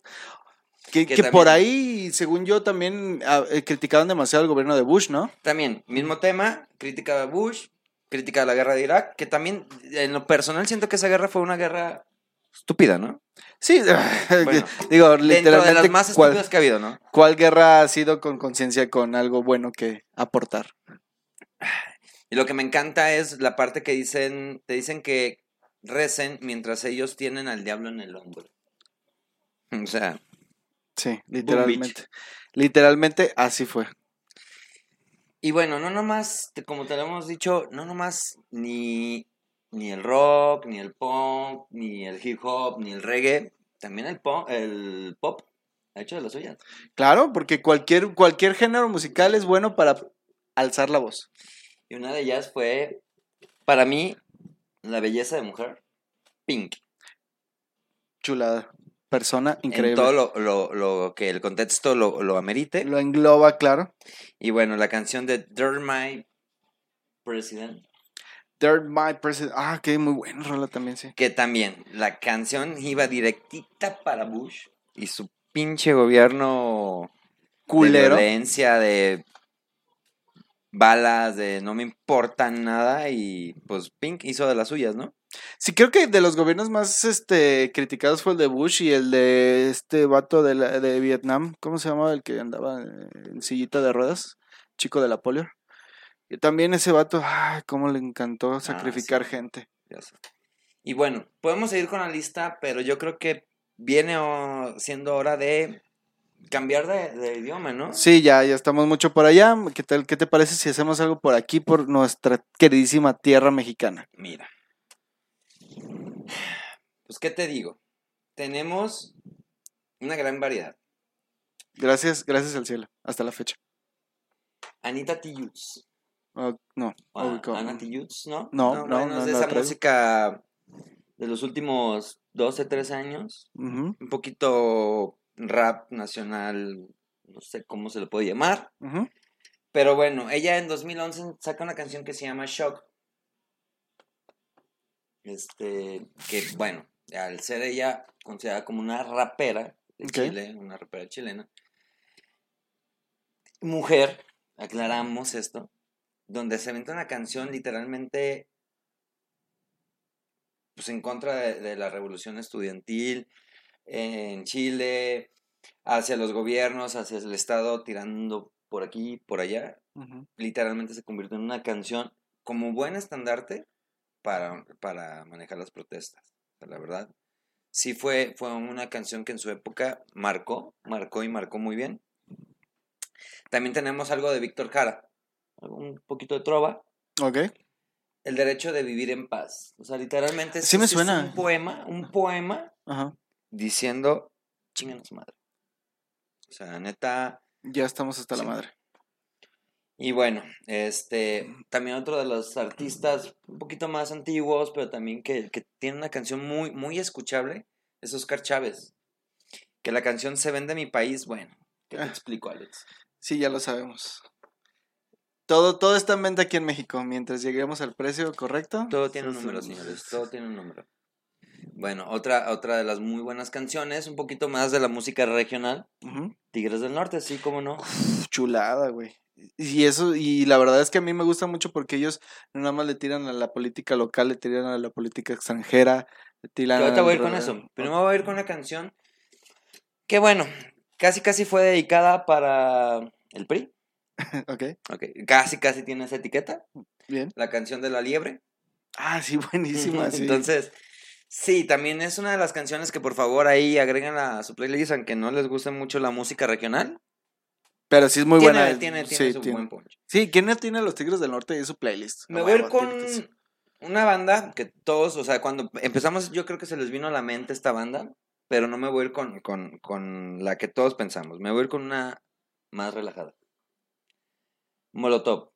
Que, Que que por ahí, según yo, también ah, eh, criticaban demasiado al gobierno de Bush, ¿no? También, mismo tema, crítica de Bush, crítica de la guerra de Irak, que también, en lo personal, siento que esa guerra fue una guerra estúpida, ¿no? Sí, Bueno, digo, Dentro de literalmente, las más ¿cuál, estúpidas que ha habido, ¿no? cuál guerra ha sido con conciencia, con algo bueno que aportar? Y lo que me encanta es la parte que dicen, te dicen que recen mientras ellos tienen al diablo en el hombro. O sea, Sí, literalmente. Literalmente así fue. y bueno, no nomás, como te lo hemos dicho, no nomás ni, ni el rock, ni el punk, ni el hip hop, ni el reggae, también el pop, el pop ha hecho de las suyas. Claro, porque cualquier, cualquier género musical es bueno para alzar la voz. Y una de ellas fue, para mí, la belleza de mujer, Pink. Chulada. Persona increíble. En todo lo, lo- lo que el contexto lo, lo amerite. Lo engloba, claro. Y bueno, la canción de Dirt My President, Dirt My President. Ah, que muy buena rola también, sí. que también la canción iba directita para Bush y su pinche gobierno Culero. de violencia, de balas, de no me importa nada y pues Pink hizo de las suyas, ¿no? Sí, creo que de los gobiernos más este, criticados fue el de Bush y el de este vato de, la- de Vietnam. ¿Cómo se llamaba el que andaba en sillita de ruedas? Chico de la polio. Y también ese vato, ay, cómo le encantó sacrificar Ah, sí. gente. Ya sé. Y bueno, podemos seguir con la lista, pero yo creo que viene oh, siendo hora de cambiar de, de idioma, ¿no? Sí, ya, ya estamos mucho por allá. ¿Qué tal? ¿Qué te parece si hacemos algo por aquí, por nuestra queridísima tierra mexicana? Mira. Pues, ¿qué te digo? Tenemos una gran variedad. Gracias, gracias al cielo, hasta la fecha. Anita Tijoux. Oh, no, Ah. Ana Tijoux, ¿no? No, no, bueno, no, es de no esa música de los últimos 12, 13 años. Un poquito rap nacional, no sé cómo se le puede llamar. Pero bueno, ella en 2011 saca una canción que se llama Shock. Este, que bueno, al ser ella considerada como una rapera de. Chile, una rapera chilena, mujer, aclaramos esto, donde se inventa una canción literalmente pues en contra de, de la revolución estudiantil en Chile, hacia los gobiernos, hacia el Estado, tirando por aquí, por allá. Literalmente se convirtió en una canción como buen estandarte para, para manejar las protestas. La verdad, sí fue, fue una canción que en su época marcó, marcó y marcó muy bien. También tenemos algo de Víctor Jara, un poquito de trova, Ok. el derecho de vivir en paz. O sea, literalmente Sí me es suena. un poema, un poema Ajá. Diciendo, chingan a su madre. O sea, neta. Ya estamos hasta la madre. Y bueno, este, también otro de los artistas un poquito más antiguos, pero también que, que tiene una canción muy, muy escuchable, es Oscar Chávez. Que la canción Se vende mi país, bueno, ¿qué te Ah. explico, Alex? Sí, ya lo sabemos. Todo, todo está en venta aquí en México. Mientras lleguemos al precio correcto. Todo tiene un número, señores, todo tiene un número. Bueno, otra, otra de las muy buenas canciones, un poquito más de la música regional. Tigres del Norte, sí, cómo no. Uf, Chulada, güey. Y eso, y la verdad es que a mí me gusta mucho porque ellos no nada más le tiran a la política local, le tiran a la política extranjera, ahorita voy a ir con eso. Primero voy a ir con una canción que, bueno, casi casi fue dedicada para el PRI. Ok, Ok, Casi casi tiene esa etiqueta. bien. La canción de la liebre. Ah, sí, buenísima, sí. Entonces, sí, también es una de las canciones que por favor ahí agreguen a su playlist, aunque no les guste mucho la música regional. Pero sí es muy tiene, buena. Tiene, tiene sí, su tiene. buen punch. Sí, ¿quién no tiene a los Tigres del Norte en su playlist? Me voy a ir con una banda que todos, o sea, cuando empezamos, yo creo que se les vino a la mente esta banda, pero no me voy a ir con, con, con la que todos pensamos. Me voy a ir con una más relajada. Molotov.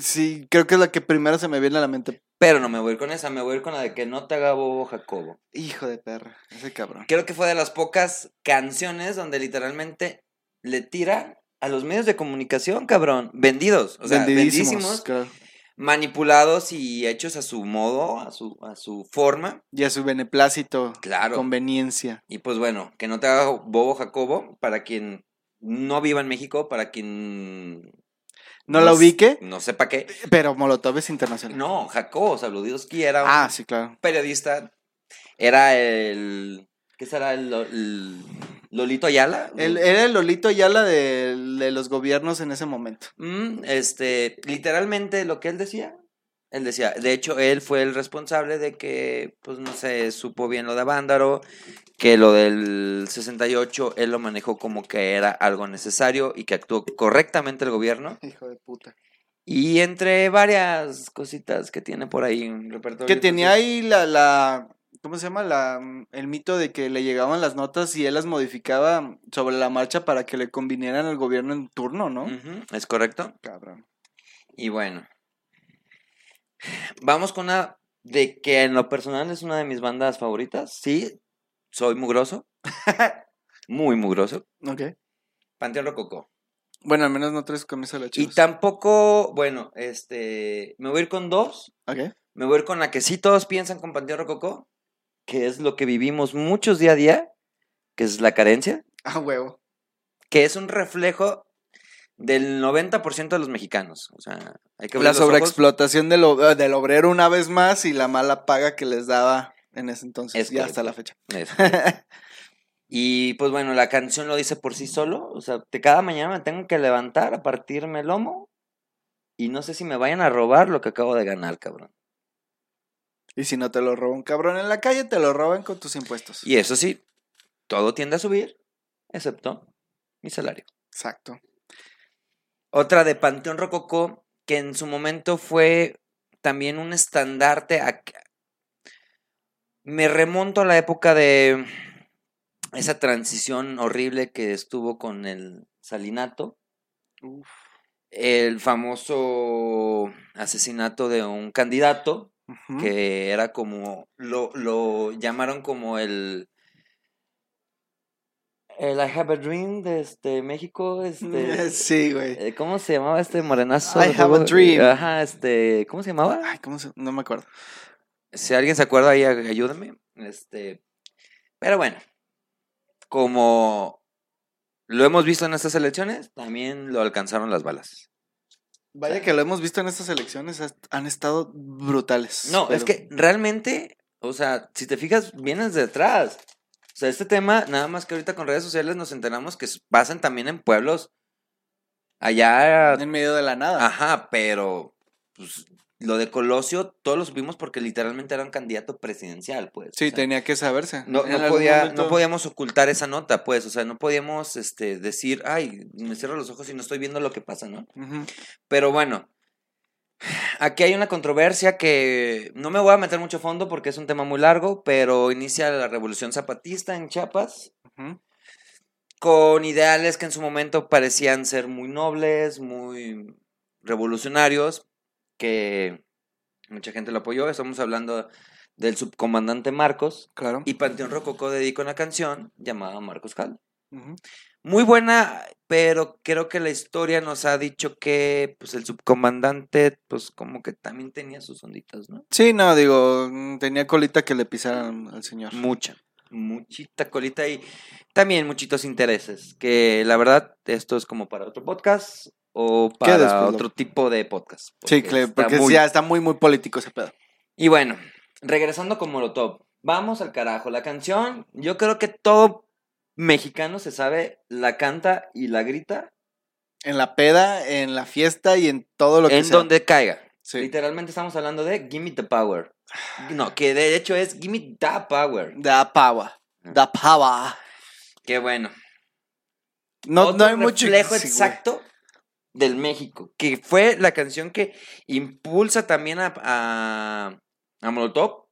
Sí, creo que es la que primero se me viene a la mente. Pero no me voy a ir con esa, me voy a ir con la de que no te haga bobo Jacobo. Hijo de perra, ese cabrón. Creo que fue de las pocas canciones donde literalmente le tira a los medios de comunicación, cabrón. Vendidos. O sea, Vendidísimos, claro. manipulados y hechos a su modo, a su, a su forma. Y a su beneplácito, Claro. conveniencia. Y pues bueno, que no te haga bobo Jacobo, para quien no viva en México, para quien... No la s- ubique, No sepa qué. pero Molotov es internacional. No, Jacobo Saludidoski era un Ah, sí, claro. periodista, era el... ¿Qué será? El, Lo- el Lolito Ayala. Él, era el Lolito Ayala de, de los gobiernos en ese momento. Mm, este, literalmente lo que él decía. Él decía, de hecho, él fue el responsable de que, pues no se supo bien lo de Vándaro, que lo del 68 él lo manejó como que era algo necesario y que actuó correctamente el gobierno. Hijo de puta. Y entre varias cositas que tiene por ahí un repertorio. Que tenía ahí la, la, ¿cómo se llama? La, mm, el mito de que le llegaban las notas y él las modificaba sobre la marcha para que le convinieran al gobierno en turno, ¿no? es correcto. Cabrón. Y bueno, vamos con una de que en lo personal es una de mis bandas favoritas. Sí, soy mugroso. Muy mugroso. Ok. Panteón Rococó. Bueno, al menos no traes camisa de la Y chivas. tampoco, bueno, este, me voy a ir con dos. Ok. Me voy a ir con la que sí todos piensan con Panteón Rococó, que es lo que vivimos muchos día a día, que es la carencia, Ah, huevo. que es un reflejo del 90% de los mexicanos. O sea, hay que La sobreexplotación del, eh, del obrero una vez más y la mala paga que les daba en ese entonces. Es hasta la fecha. Y pues bueno, la canción lo dice por sí solo. O sea, de cada mañana me tengo que levantar a partirme el lomo. Y no sé si me vayan a robar lo que acabo de ganar, cabrón. y si no te lo roba un cabrón en la calle, te lo roban con tus impuestos. Y eso sí, todo tiende a subir, excepto mi salario. Exacto. Otra de Panteón Rococó, que en su momento fue también un estandarte. a- Me remonto a la época de esa transición horrible que estuvo con el salinato. Uf. El famoso asesinato de un candidato que era como, lo, lo llamaron como el, el I Have a Dream de este México, este, Sí, güey. eh, ¿cómo se llamaba este morenazo? I have a dream. Ajá, este, ¿cómo se llamaba? Ay, ¿cómo se...? No me acuerdo. Si alguien se acuerda ahí, ay- ayúdame. Este, pero bueno, como lo hemos visto en estas elecciones, también lo alcanzaron las balas. Vaya que lo hemos visto en estas elecciones, han estado brutales. No, es que realmente, o sea, si te fijas, vienes de atrás. O sea, este tema, nada más que ahorita con redes sociales nos enteramos que pasan también en pueblos allá. En medio de la nada. Ajá, pero pues, lo de Colosio, todos lo supimos porque literalmente era un candidato presidencial, pues. Sí, o sea, tenía que saberse. No, no, podía, momento- no podíamos ocultar esa nota, pues, o sea, no podíamos este, decir, ay, me cierro los ojos y no estoy viendo lo que pasa, ¿no? Ujú. Pero bueno, aquí hay una controversia que no me voy a meter mucho fondo porque es un tema muy largo, pero inicia la revolución zapatista en Chiapas con ideales que en su momento parecían ser muy nobles, muy revolucionarios, que mucha gente lo apoyó. Estamos hablando del subcomandante Marcos Claro. y Panteón Rococó dedica una canción llamada Marcos Cal. Ujú. Muy buena, pero creo que la historia nos ha dicho que pues el subcomandante pues como que también tenía sus onditas, ¿no? Sí, no, digo, mm, tenía colita que le pisaran al señor. Mucha, muchita colita y también muchitos intereses, que la verdad esto es como para otro podcast o ¿Qué para otro tipo de podcast. Sí, porque está porque muy- ya está muy, muy político ese pedo. Y bueno, regresando con Molotov, vamos al carajo. La canción, yo creo que todo mexicano se sabe, la canta y la grita En la peda, en la fiesta y en todo lo que en sea. donde caiga. Sí. Literalmente estamos hablando de Gimme the Power. No, que de hecho es Gimme the Power. Da power. Da power. Qué bueno. No, Otro no hay mucho. reflejo exacto del México, que fue la canción que impulsa también a, a, a Molotov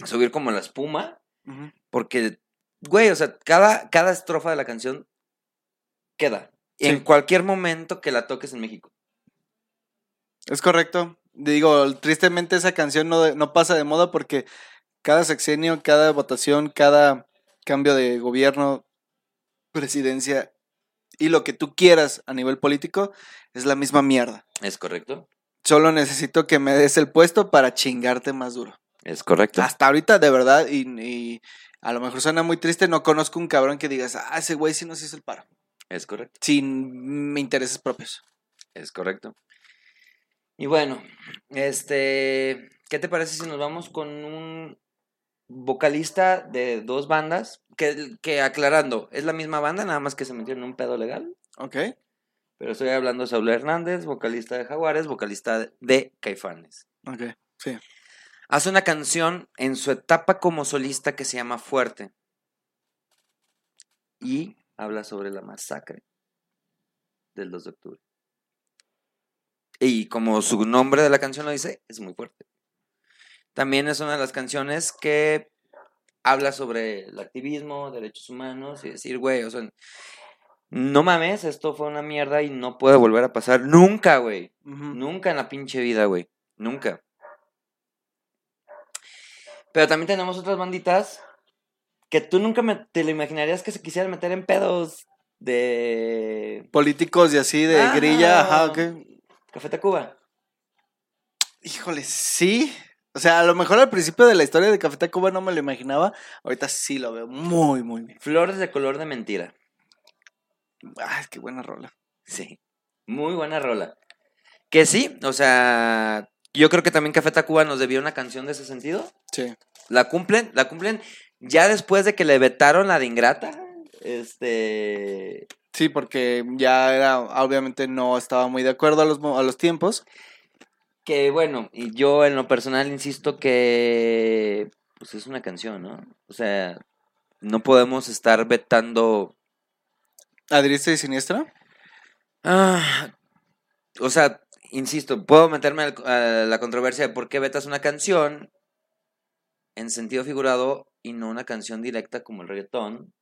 a subir como la espuma, porque, güey, o sea, cada, cada estrofa de la canción queda. Sí. En cualquier momento que la toques en México. Es correcto. Digo, tristemente esa canción no, no pasa de moda porque cada sexenio, cada votación, cada cambio de gobierno, presidencia y lo que tú quieras a nivel político es la misma mierda. ¿Es correcto? Solo necesito que me des el puesto para chingarte más duro. Es correcto. Hasta ahorita, de verdad, y, y a lo mejor suena muy triste, no conozco un cabrón que digas, ah, ese güey sí nos hizo el paro. Es correcto. Sin intereses propios. Es correcto. Y bueno, este, ¿qué te parece si nos vamos con un vocalista de dos bandas? Que, que aclarando, es la misma banda, nada más que se metieron en un pedo legal. Ok. Pero estoy hablando de Saúl Hernández, vocalista de Jaguares, vocalista de Caifanes. Ok. Sí. Hace una canción en su etapa como solista que se llama Fuerte. Y habla sobre la masacre del 2 de octubre. Y como su nombre de la canción lo dice, es muy fuerte. También es una de las canciones que habla sobre el activismo, derechos humanos y decir, güey, o sea, no mames, esto fue una mierda y no puede volver a pasar nunca, güey. Nunca en la pinche vida, güey. Nunca. Pero también tenemos otras banditas que tú nunca me- te lo imaginarías que se quisieran meter en pedos de Políticos y así de grilla, ajá, ok. Café Tacuba. Híjole, sí. O sea, a lo mejor al principio de la historia de Café Tacuba no me lo imaginaba. Ahorita sí lo veo muy, muy bien. Flores de color de mentira. Ay, qué buena rola. Sí. Muy buena rola. Que sí, o sea, yo creo que también Café Tacuba nos debió una canción de ese sentido. Sí. La cumplen, la cumplen ya después de que le vetaron la de Ingrata. Este. Sí, porque ya era, obviamente no estaba muy de acuerdo a los, a los tiempos. Que bueno, y yo en lo personal insisto que. Pues es una canción, ¿no? O sea, no podemos estar vetando. ¿A y siniestra? Ah, o sea, insisto, puedo meterme al- a la controversia de por qué vetas una canción en sentido figurado y no una canción directa como el reggaetón,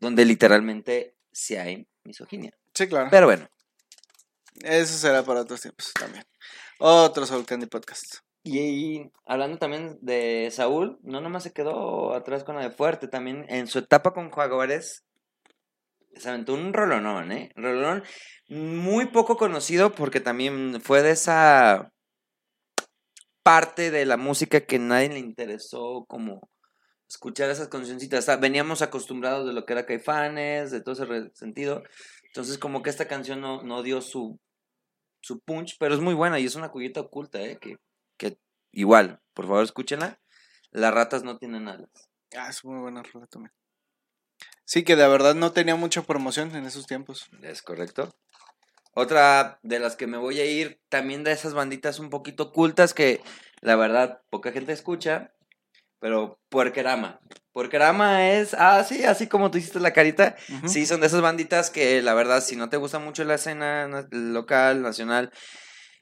donde literalmente sí hay misoginia. Sí, claro. Pero bueno, Eso será para otros tiempos también. Otro Soul Candy Podcast. y hablando también de Saúl, no nomás se quedó atrás con la de Fuerte, también en su etapa con Jaguares se aventó un rolonón, ¿eh? Rolonón muy poco conocido porque también fue de esa parte de la música que nadie le interesó como escuchar esas cancioncitas. Veníamos acostumbrados de lo que era Caifanes, de todo ese sentido. Entonces como que esta canción no, no dio su, su punch, pero es muy buena y es una cuyeta oculta, ¿eh? Que, que igual, por favor escúchenla. Las ratas no tienen alas. Ah, es muy buena rola también. Sí, que de verdad no tenía mucha promoción en esos tiempos. Es correcto. Otra de las que me voy a ir, también de esas banditas un poquito ocultas que la verdad poca gente escucha, pero Puerquerama. Puerquerama es, ah, sí, así como tú hiciste la carita, sí, son de esas banditas que la verdad, si no te gusta mucho la escena na- local, nacional,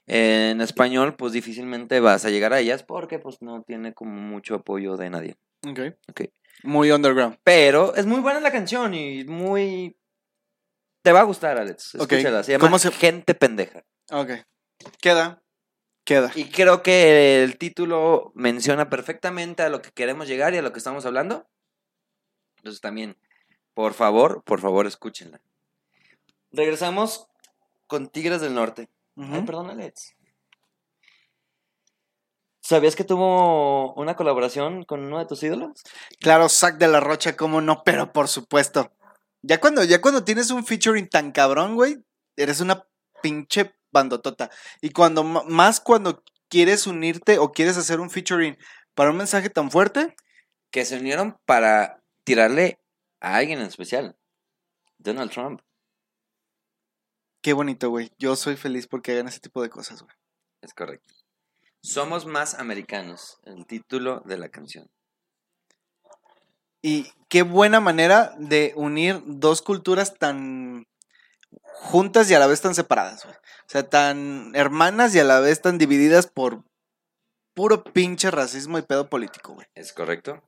eh, en español, pues difícilmente vas a llegar a ellas porque pues no tiene como mucho apoyo de nadie. Ok. Ok. Muy underground. Pero es muy buena la canción y muy... Te va a gustar, Alex. Escúchala. Se llama ¿Cómo se- Gente Pendeja. Ok. Queda. Queda. Y creo que el título menciona perfectamente a lo que queremos llegar y a lo que estamos hablando. Entonces también, por favor, por favor, escúchenla. Regresamos con Tigres del Norte. Ay, perdón, Alex. ¿Sabías que tuvo una colaboración con uno de tus ídolos? Claro, Zack de la Rocha, cómo no, pero por supuesto. Ya cuando, ya cuando tienes un featuring tan cabrón, güey, eres una pinche bandotota. Y cuando más cuando quieres unirte o quieres hacer un featuring Para un mensaje tan fuerte, Que se unieron para tirarle a alguien en especial. Donald Trump. qué bonito, güey. Yo soy feliz porque hagan ese tipo de cosas, güey. Es correcto. Somos más americanos. El título de la canción. Y qué buena manera de unir dos culturas tan juntas y a la vez tan separadas, güey. O sea, tan hermanas y a la vez tan divididas por puro pinche racismo y pedo político, güey. Es correcto.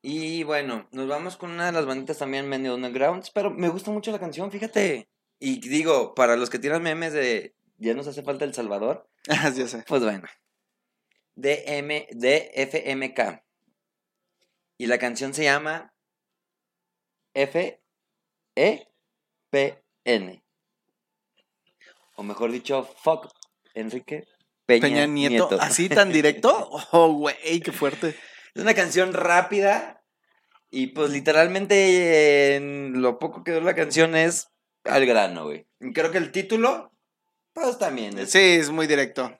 Y bueno, nos vamos con una de las banditas también medio undergrounds, pero me gusta mucho la canción, fíjate. Y digo, para los que tiran memes de ya nos hace falta El Salvador, ya sé. pues bueno. DM, DFMK. Y la canción se llama F E P N. O mejor dicho, fuck Enrique Peña, Peña Nieto, Nieto. así tan directo. Oh, güey, qué fuerte. Es una canción rápida y pues literalmente en lo poco que dura la canción es al grano, güey. Creo que el título, pues también es Sí, es muy directo.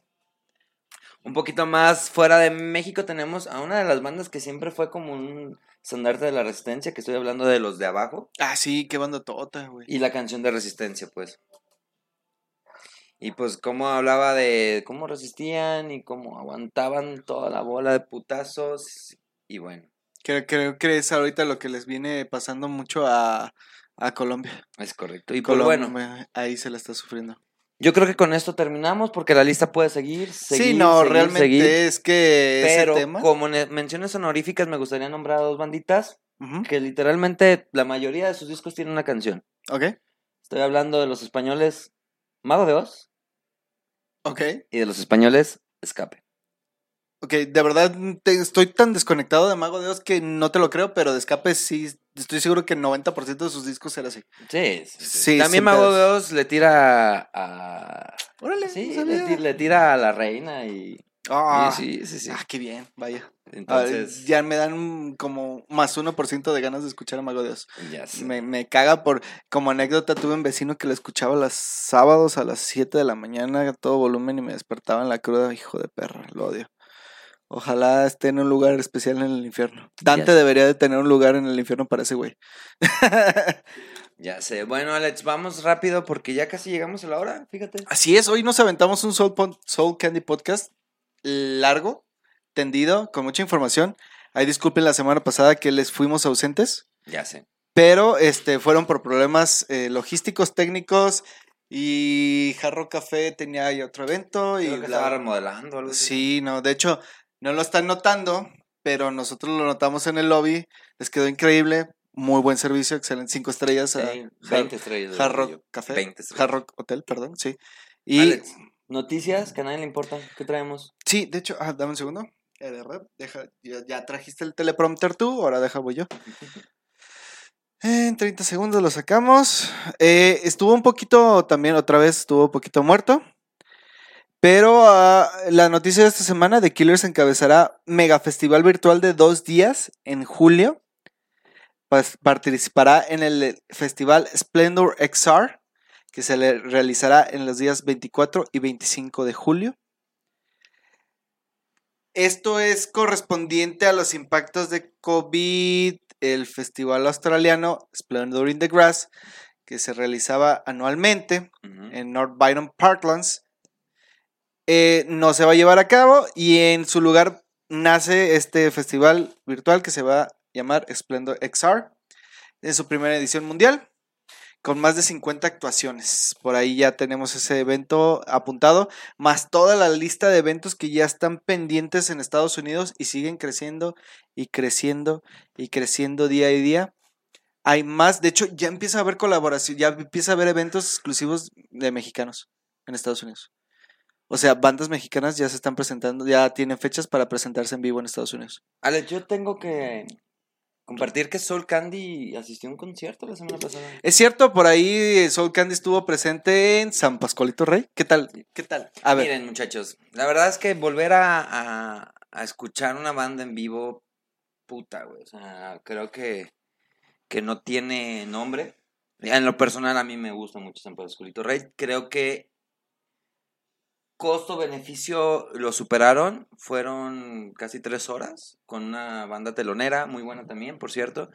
un poquito más fuera de México. Tenemos a una de las bandas que siempre fue como un estandarte de la resistencia, que estoy hablando de los de abajo, Ah, sí, qué banda tota, güey. y la canción de resistencia, pues. Y pues cómo hablaba de cómo resistían y cómo aguantaban toda la bola de putazos. Y bueno, Creo, creo que es ahorita lo que les viene pasando mucho a, a Colombia. es correcto. Y pues Colombia, bueno. ahí se la está sufriendo. Yo creo que con esto terminamos porque la lista puede seguir. seguir sí, no, seguir, realmente seguir, es que pero ese tema. como ne- menciones honoríficas me gustaría nombrar a dos banditas que literalmente la mayoría de sus discos tienen una canción. Ok, Estoy hablando de los españoles Mago de Oz ok. y de los españoles Escape. Ok, de verdad te- estoy tan desconectado de Mago de Oz que no te lo creo, pero de escape sí, estoy seguro que el 90% de sus discos era así. Sí, sí, sí. Sí, También Mago Oz le tira a... Órale, Sí, no le, tira a la reina y... Ah, sí, sí, sí. ah, qué bien, vaya. Ver, Entonces, ya me dan un- como más 1% de ganas de escuchar a Mago de Oz. ya sé. Me, me caga por, como anécdota, tuve un vecino que lo escuchaba los sábados a las 7 de la mañana a todo volumen y me despertaba en la cruda, hijo de perra, lo odio. Ojalá esté en un lugar especial en el infierno. Dante debería de tener un lugar en el infierno para ese güey. Ya sé. Bueno, Alex, vamos rápido porque ya casi llegamos a la hora, fíjate. Así es, hoy nos aventamos un Soul, Soul Candy Podcast largo, tendido, con mucha información. Ahí disculpen la semana pasada que les fuimos ausentes. Ya sé. pero este fueron por problemas eh, logísticos, técnicos y Jarro Café tenía ahí otro evento y Creo que bla- estaba remodelando algo así. sí, no, de hecho no lo están notando, pero nosotros lo notamos en el lobby, les quedó increíble, muy buen servicio, excelente, cinco estrellas a Sí, Jar- 20 estrellas. Hard Rock. Café, 20 estrellas. Hard Rock Hotel, perdón, sí. Y Alex, noticias que a nadie le importan. ¿Qué traemos? sí, de hecho, ah, dame un segundo. Deja, ya, ya trajiste el teleprompter tú, ahora deja voy yo. En 30 segundos lo sacamos. Eh, estuvo un poquito, también otra vez estuvo un poquito muerto. Pero ah, la noticia de esta semana de Killers encabezará mega festival virtual de dos días en julio. Pas- participará en el festival Splendor XR, que se le realizará en los días 24 y 25 de julio. Esto es correspondiente a los impactos de COVID, el festival australiano Splendor in the Grass, que se realizaba anualmente en North Byron Parklands. Eh, no se va a llevar a cabo y en su lugar nace este festival virtual que se va a llamar Splendor XR en su primera edición mundial con más de 50 actuaciones. Por ahí ya tenemos ese evento apuntado, más toda la lista de eventos que ya están pendientes en Estados Unidos y siguen creciendo y creciendo y creciendo día a día. Hay más, de hecho ya empieza a haber colaboración, ya empieza a haber eventos exclusivos de mexicanos en Estados Unidos. O sea, bandas mexicanas ya se están presentando, ya tienen fechas para presentarse en vivo en Estados Unidos. Alex, yo tengo que compartir que Soul Candy asistió a un concierto la semana pasada. Es cierto, por ahí Soul Candy estuvo presente en San Pascualito Rey. ¿Qué tal? ¿Qué tal? A ver, Miren, muchachos, la verdad es que volver a, a- a escuchar una banda en vivo, puta, güey. O sea, creo que, que no tiene nombre. En lo personal, a mí me gusta mucho San Pascualito Rey. Creo que costo-beneficio lo superaron. Fueron casi tres horas con una banda telonera, muy buena también, por cierto.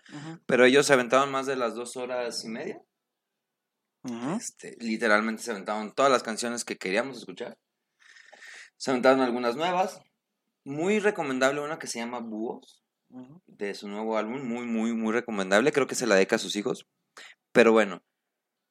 Pero ellos se aventaban más de las dos horas y media. Este, literalmente se aventaban todas las canciones que queríamos escuchar. Se aventaron algunas nuevas. Muy recomendable una que se llama Búhos, de su nuevo álbum. Muy, muy, muy recomendable. Creo que se la dedica a sus hijos. Pero bueno,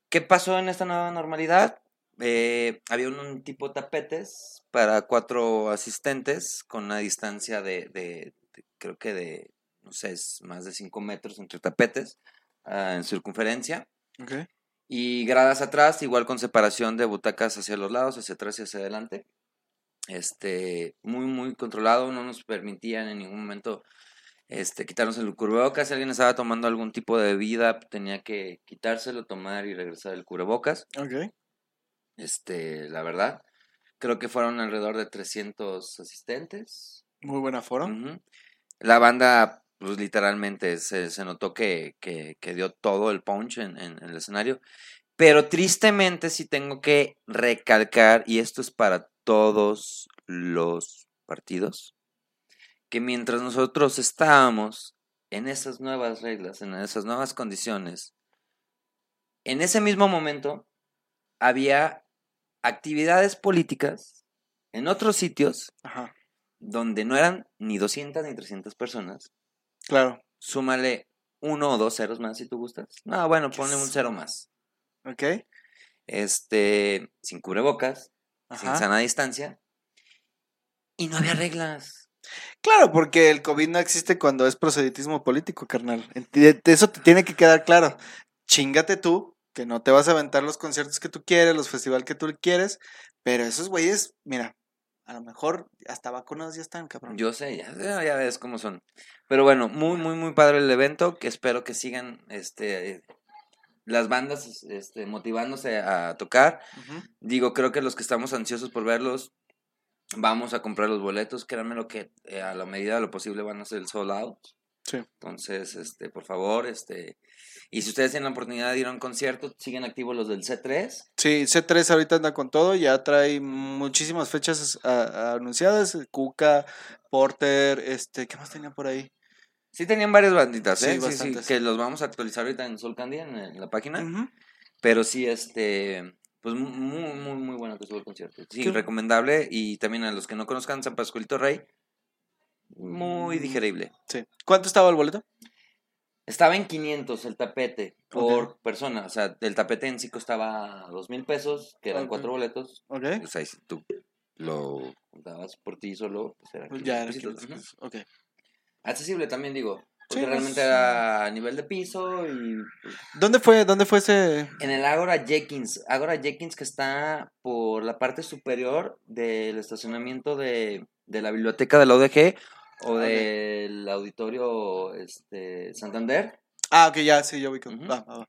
¿qué pasó en esta nueva normalidad? Eh, había un, un tipo tapetes para cuatro asistentes con una distancia de, de- de- creo que de, no sé, es más de cinco metros entre tapetes ah, en circunferencia. Ok. Y gradas atrás, igual con separación de butacas hacia los lados, hacia atrás y hacia adelante. Este, muy, muy controlado, no nos permitían en ningún momento este, quitarnos el cubrebocas. Si alguien estaba tomando algún tipo de bebida, tenía que quitárselo, tomar y regresar el cubrebocas. Ok. Este, la verdad, creo que fueron alrededor de 300 asistentes. Muy buena. Ujú. La banda, pues literalmente se, se notó que, que- que dio todo el punch en, en- en el escenario. Pero tristemente sí tengo que recalcar, y esto es para todos los partidos, que mientras nosotros estábamos en esas nuevas reglas, en esas nuevas condiciones, en ese mismo momento había actividades políticas en otros sitios Ajá. donde no eran ni 200 ni 300 personas, Claro. súmale uno o dos ceros más si tú gustas. No, bueno, ponle un cero más. Ok. Este, sin cubrebocas, sin Ajá. sana distancia. Y no había reglas. Claro, porque el COVID no existe cuando es proselitismo político, carnal. Eso te tiene que quedar claro. Chingate tú, que no te vas a aventar los conciertos que tú quieres, los festivales que tú quieres, pero esos güeyes, mira, a lo mejor hasta vacunados ya están, cabrón. Yo sé, ya, ya ves cómo son. Pero bueno, muy, muy, muy padre el evento, que espero que sigan este, las bandas este, motivándose a tocar. Digo, creo que los que estamos ansiosos por verlos, vamos a comprar los boletos. Créanme lo que eh, a la medida de lo posible van a ser el sold out. Sí. Entonces, este, por favor, este. Y si ustedes tienen la oportunidad de ir a un concierto, siguen activos los del C3. Sí, C3 ahorita anda con todo, ya trae muchísimas fechas a- a- anunciadas, Cuca, Porter, este, ¿qué más tenía por ahí? Sí tenían varias banditas, Sí, ¿eh? Sí, que los vamos a actualizar ahorita en Soul Candy, en, en la página. Pero sí, este, pues mu- muy, muy, muy bueno que estuvo el concierto. Sí, Qué- recomendable. Y también a los que no conozcan San Pascualito Rey, muy Mm. digerible. Sí. ¿Cuánto estaba el boleto? Estaba en 500 el tapete por persona. O sea, el tapete en sí costaba dos mil pesos, que eran Ok. cuatro boletos. Ok. O sea, si tú lo juntabas por ti solo, pues Pues 500 ya, era pesitos. 500 Ujú. pesos. ok. Accesible también, digo. Porque Sí, realmente pues, era a nivel de piso y pues, ¿Dónde fue, dónde fue ese? En el Agora Jenkins. Agora Jenkins que está por la parte superior del estacionamiento de, de la biblioteca de la UDG o Ah, del auditorio este, Santander. Ah, ok, ya, sí, yo vi va.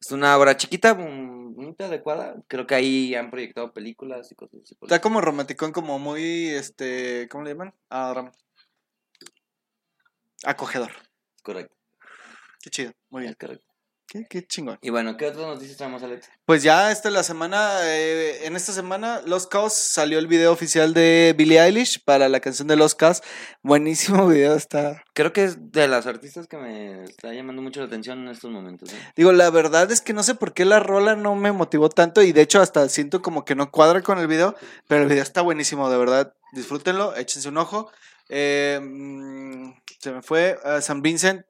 Es una obra chiquita, muy adecuada. Creo que ahí han proyectado películas y cosas así. Está como romanticón, como muy, este, ¿cómo le llaman? Ah, acogedor. Correcto, Qué chido, muy bien. es correcto. Qué, qué chingón. Y bueno, ¿qué otras noticias traemos, Alex? Pues ya esta es la semana, eh, en esta semana, Los Caos salió el video oficial de Billie Eilish para la canción de Los Caos. Buenísimo video, está... Creo que es de las artistas que me está llamando mucho la atención en estos momentos. ¿eh? Digo, la verdad es que no sé por qué la rola no me motivó tanto y de hecho hasta siento como que no cuadra con el video, pero el video está buenísimo, de verdad. Disfrútenlo, échense un ojo. Eh, mm, se me fue a San Vincent.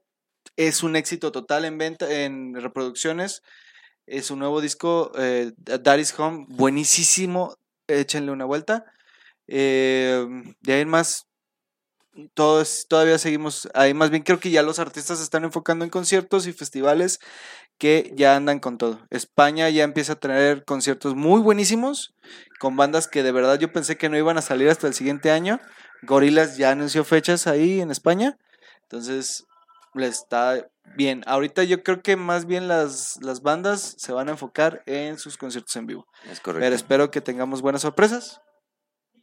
Es un éxito total en venta, en reproducciones. Es un nuevo disco, eh, Daddy's Home, buenísimo. Échenle una vuelta. Eh, de ahí más, todos, todavía seguimos ahí. Más bien creo que ya los artistas se están enfocando en conciertos y festivales que ya andan con todo. España ya empieza a tener conciertos muy buenísimos con bandas que de verdad yo pensé que no iban a salir hasta el siguiente año. Gorilas ya anunció fechas ahí en España. Entonces, está bien. Ahorita yo creo que más bien las, las bandas se van a enfocar en sus conciertos en vivo. Es correcto. Pero espero que tengamos buenas sorpresas.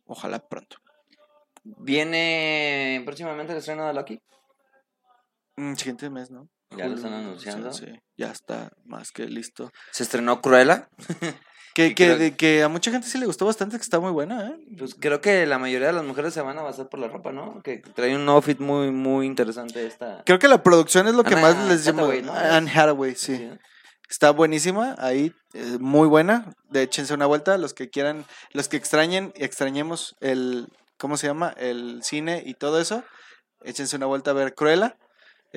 Ojalá pronto. Viene próximamente el estreno de Lucky. Mm, siguiente mes, ¿no? Ya lo están anunciando. Sí, sí, ya está más que listo. Se estrenó Cruella. Que, que, creo- de- que a mucha gente sí le gustó bastante, que está muy buena, ¿eh? Pues creo que la mayoría de las mujeres se van a basar por la ropa, ¿no? Que trae un outfit muy, muy interesante esta. Creo que la producción es lo que más les ¿no? Anne Hathaway, sí. Sí. Está buenísima, ahí, eh, muy buena. De échense una vuelta, los que quieran, los que extrañen y extrañemos el, ¿cómo se llama? El cine y todo eso. Échense una vuelta a ver Cruella.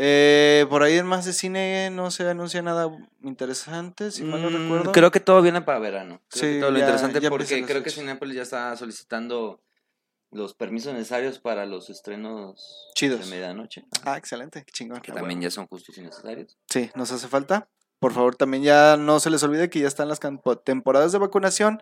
Eh, por ahí en más de cine no se anuncia nada interesante, si mal no Mm, recuerdo. Creo que todo viene para verano. Creo Sí, que todo lo ya- interesante ya porque creo que fechas. Cinépolis ya está solicitando los permisos necesarios para los estrenos Chidos. de medianoche. Ah, excelente, qué chingón. Que Ah, también bueno. ya son justos y necesarios. Sí, nos hace falta. Por favor, también ya no se les olvide que ya están las temporadas de vacunación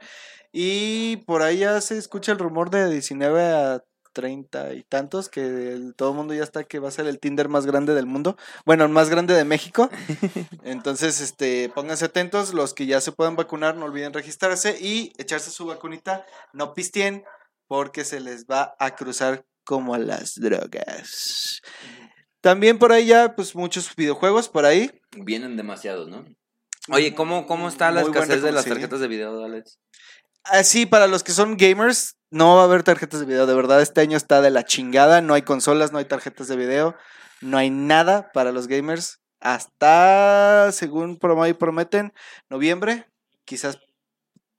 y por ahí ya se escucha el rumor de 19 a 30 y tantos que el- todo el mundo ya está que va a ser el Tinder más grande del mundo. Bueno, el más grande de México. Entonces, este, pónganse atentos, los que ya se puedan vacunar, no olviden registrarse y echarse su vacunita, no pistien porque se les va a cruzar como a las drogas. También por ahí ya, pues muchos videojuegos por ahí. Vienen demasiados, ¿no? Oye, ¿cómo, cómo está la Muy escasez de las tarjetas de video, Alex? Así, para los que son gamers, no va a haber tarjetas de video. De verdad, este año está de la chingada. No hay consolas, no hay tarjetas de video. No hay nada para los gamers. Hasta, según prometen, noviembre. Quizás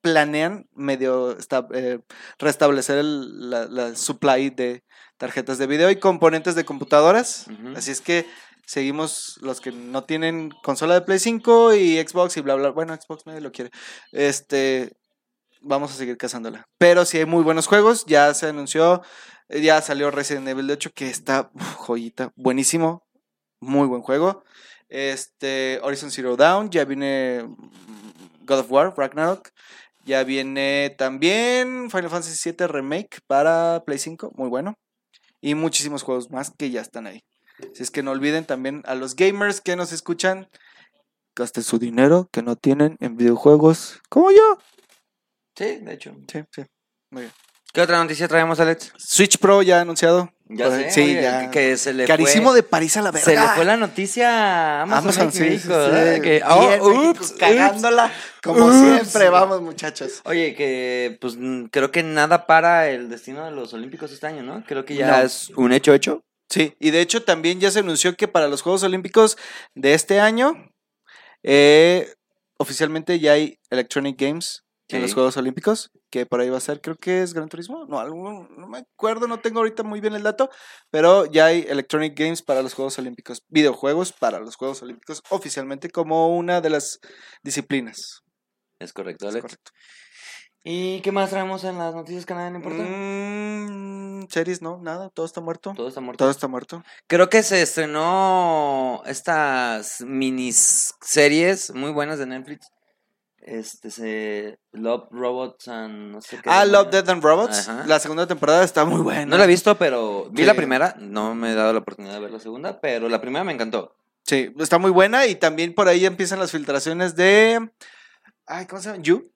planean medio esta- eh, restablecer el, la, la supply de tarjetas de video y componentes de computadoras. Así es que seguimos los que no tienen consola de Play 5 y Xbox y bla bla. Bueno, Xbox nadie lo quiere. Este, vamos a seguir cazándola. Pero sí hay muy buenos juegos. Ya se anunció, eh, ya salió Resident Evil 8 que está joyita, buenísimo, muy buen juego. Este, Horizon Zero Dawn, ya viene God of War, Ragnarok. Ya viene también Final Fantasy VII Remake para Play 5, muy bueno. Y muchísimos juegos más que ya están ahí. Así es que no olviden también a los gamers que nos escuchan, gasten su dinero que no tienen en videojuegos como yo. Sí, de hecho. Sí, sí. Muy bien. ¿Qué otra noticia traemos, Alex? Switch Pro ya anunciado. Ya sé, sí, oye, ya. que, se le Carísimo fue, de París a la verga. Se le fue la noticia a Amazon, Amazon, sí, México, sí. Que, Bien, oh, México, ups, ups. cagándola como Ups. siempre. Vamos, muchachos. Oye, que pues creo que nada para el destino de los Olímpicos este año, ¿no? Creo que ya No. es un hecho hecho. Sí, y de hecho también ya se anunció que para los Juegos Olímpicos de este año, eh, oficialmente ya hay Electronic Games en los. Juegos Olímpicos, que por ahí va a ser, creo que es Gran Turismo, no, algo, no me acuerdo, no tengo ahorita muy bien el dato, pero ya hay Electronic Games para los Juegos Olímpicos, videojuegos para los Juegos Olímpicos oficialmente como una de las disciplinas. Es correcto, Es Alex. correcto. ¿Y qué más traemos en las noticias que a nadie le importa? Mm, series, no, nada, todo está muerto. Todo está muerto. Todo está muerto. Creo que se estrenó estas miniseries muy buenas de Netflix. Este se Love Robots and no sé qué. Ah. Love, Death and Robots. Ajá. La segunda temporada está muy buena. No la he visto, pero vi la primera. No me he dado la oportunidad de ver la segunda, pero la primera me encantó. Sí, está muy buena y también por ahí empiezan las filtraciones de... Ay, ¿cómo se llama? You.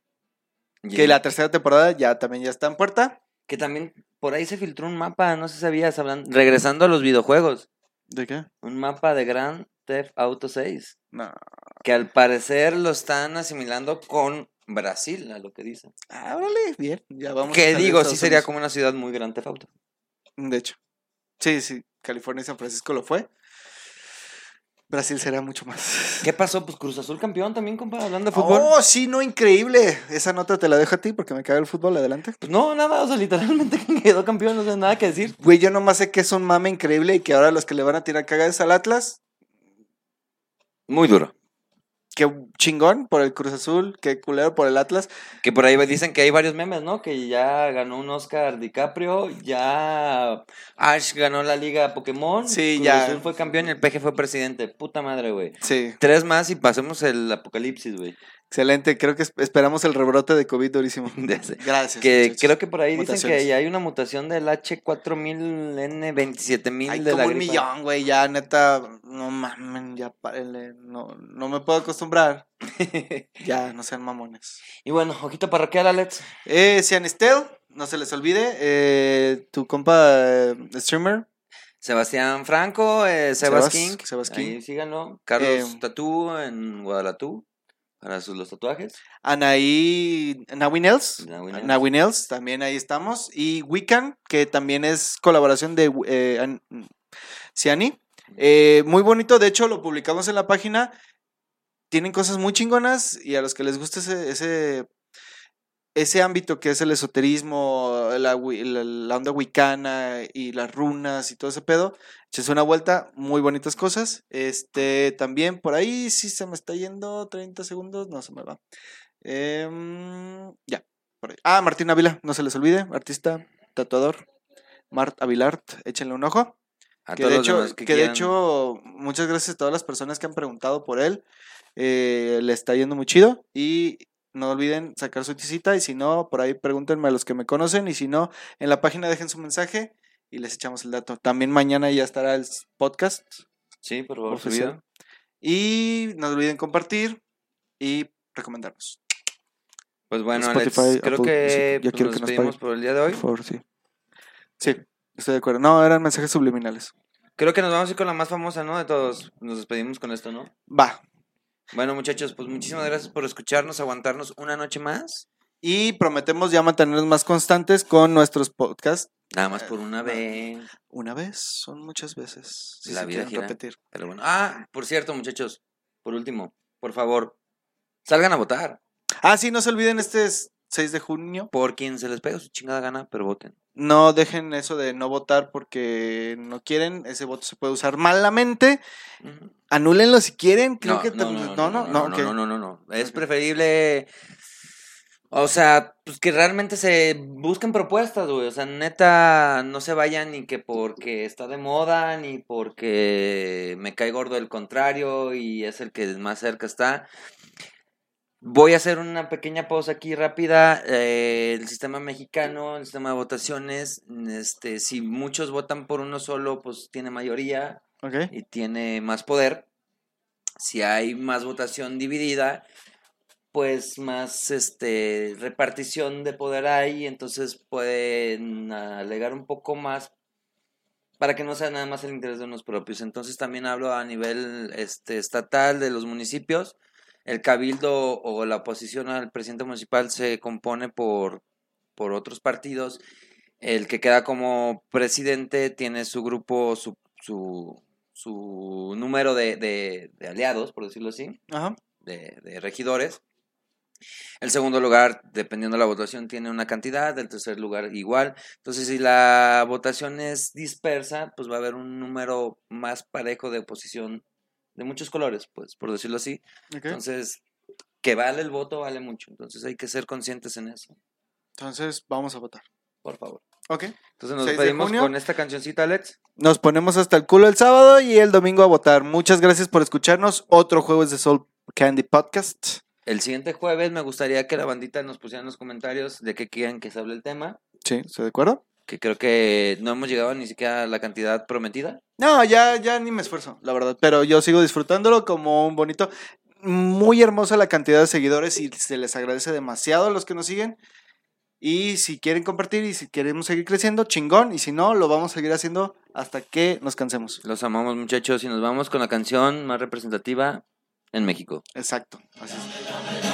Que la tercera temporada ya también ya está en puerta. que también por ahí se filtró un mapa, no sé si sabías, hablan- regresando a los videojuegos, ¿De qué? un mapa de Grand Theft Auto 6, No. Que al parecer lo están asimilando con Brasil, a lo que dicen. Ah, órale, bien. Ya vamos. a Que digo, sí sería como una ciudad muy Grand Theft Auto. De hecho. Sí, sí. California y San Francisco lo fue. Brasil será mucho más. ¿Qué pasó? Pues Cruz Azul campeón también, compa, hablando de fútbol. Oh, sí, no, increíble. Esa nota te la dejo a ti porque me caga el fútbol. Adelante. Pues no, nada, o sea, literalmente quedó campeón, no sé nada que decir. Güey, yo nomás sé que es un mame increíble y que ahora los que le van a tirar cagadas al Atlas, Muy duro. Qué chingón por el Cruz Azul, qué culero por el Atlas. Que por ahí dicen que hay varios memes, ¿no? Que ya ganó un Oscar DiCaprio, ya Ash ganó la liga Pokémon, Sí, Cruz ya. Azul fue campeón y el PG fue presidente. Puta madre, güey. Sí, Tres más y pasemos el apocalipsis, güey. Excelente. Creo que es- esperamos el rebrote de COVID durísimo. Gracias. Que muchachos. creo que por ahí dicen que ya hay una mutación del H4000N27000 Hay de como la un gripa. millón, güey, ya neta, no mamen, ya párenle, no, no me puedo acostumbrar, ya, no sean mamones. y bueno, ojito parroquial, Alex. Eh, Cianistel, no se les olvide, eh, tu compa eh, streamer, Sebastián Franco, eh, Sebas, Sebas- King. Sebas King. Ahí síganlo. Carlos Eh, Tatú en Guadalatú. Para sus, los tatuajes. Anaí Nawi Nels. Nawi Nels. También ahí estamos. Y Wiccan, que también es colaboración de eh, An- Ciani. Eh, muy bonito, de hecho lo publicamos en la página. Tienen cosas muy chingonas y a los que les gusta ese, ese, ese ámbito que es el esoterismo, la, la- la onda wicana y las runas y todo ese pedo, échense una vuelta, muy bonitas cosas. Este, también por ahí, si se me está yendo 30 segundos, no se me va. Em, ya, por ahí. Ah, Martín Ávila, no se les olvide, artista, tatuador. Mart Avilart, échenle un ojo. A Que de, hecho, que, que, de hecho, muchas gracias a todas las personas que han preguntado por él. Eh, le está yendo muy chido. Y no olviden sacar su tisita. Y si no, por ahí pregúntenme a los que me conocen. Y si no, en la página dejen su mensaje y les echamos el dato. También mañana ya estará el podcast. Sí, por favor, oficial. subido. Y no olviden compartir y recomendarnos. Pues bueno, Alex, Spotify, creo Apple que Music, ya pues, quiero nos que nos despedimos paguen. por el día de hoy. Por favor, sí. Sí, estoy de acuerdo. No, eran mensajes subliminales. Creo que nos vamos a ir con la más famosa, ¿no? De todos. Nos despedimos con esto, ¿no? Va. Bueno, muchachos, pues muchísimas gracias por escucharnos, aguantarnos una noche más. Y prometemos ya mantenernos más constantes con nuestros podcasts. Nada más por una no. vez. Una vez, son muchas veces. Si La se vida gira. repetir. Pero bueno. Ah, por cierto, muchachos. Por último, por favor, salgan a votar. Ah, sí, no se olviden este es 6 de junio. Por quien se les pega su chingada gana, pero voten. No dejen eso de no votar porque no quieren. Ese voto se puede usar malamente. Ujú. Anúlenlo si quieren. Creo no, que no, no, no, no, no, no, no, no, no. Es preferible, o sea, pues que realmente se busquen propuestas, güey. O sea, neta, no se vayan ni que porque está de moda, ni porque me cae gordo el contrario y es el que más cerca está. Voy a hacer una pequeña pausa aquí rápida. Eh, el sistema mexicano, el sistema de votaciones, este, si muchos votan por uno solo, pues tiene mayoría y tiene más poder. Si hay más votación dividida, pues más este repartición de poder hay, entonces pueden alegar un poco más para que no sea nada más el interés de unos propios. Entonces también hablo a nivel este estatal de los municipios. El cabildo o la oposición al presidente municipal se compone por, por otros partidos. El que queda como presidente tiene su grupo, su, su, su número de, de- de aliados, por decirlo así, Ajá. de, de regidores. El segundo lugar, dependiendo de la votación, tiene una cantidad, el tercer lugar igual. Entonces, si la votación es dispersa, pues va a haber un número más parejo de oposición de muchos colores, pues, por decirlo así. Entonces, que vale el voto, vale mucho. Entonces hay que ser conscientes en eso, Entonces, vamos a votar. por favor. Ok. Entonces nos 6 de despedimos con esta cancioncita, Alex. Nos ponemos hasta el culo el sábado y el domingo a votar. Muchas gracias por escucharnos. Otro jueves de Soul Candy Podcast. El siguiente jueves me gustaría que la bandita nos pusiera en los comentarios de qué quieren que se hable el tema. Sí, ¿estoy de acuerdo? Que creo que no hemos llegado ni siquiera a la cantidad prometida. No, ya, ya ni me esfuerzo, la verdad. Pero yo sigo disfrutándolo como un bonito. Muy hermosa la cantidad de seguidores y se les agradece demasiado a los que nos siguen. Y si quieren compartir y si queremos seguir creciendo, chingón. Y si no, lo vamos a seguir haciendo hasta que nos cansemos. Los amamos muchachos y nos vamos con la canción más representativa en México. Exacto. Así es.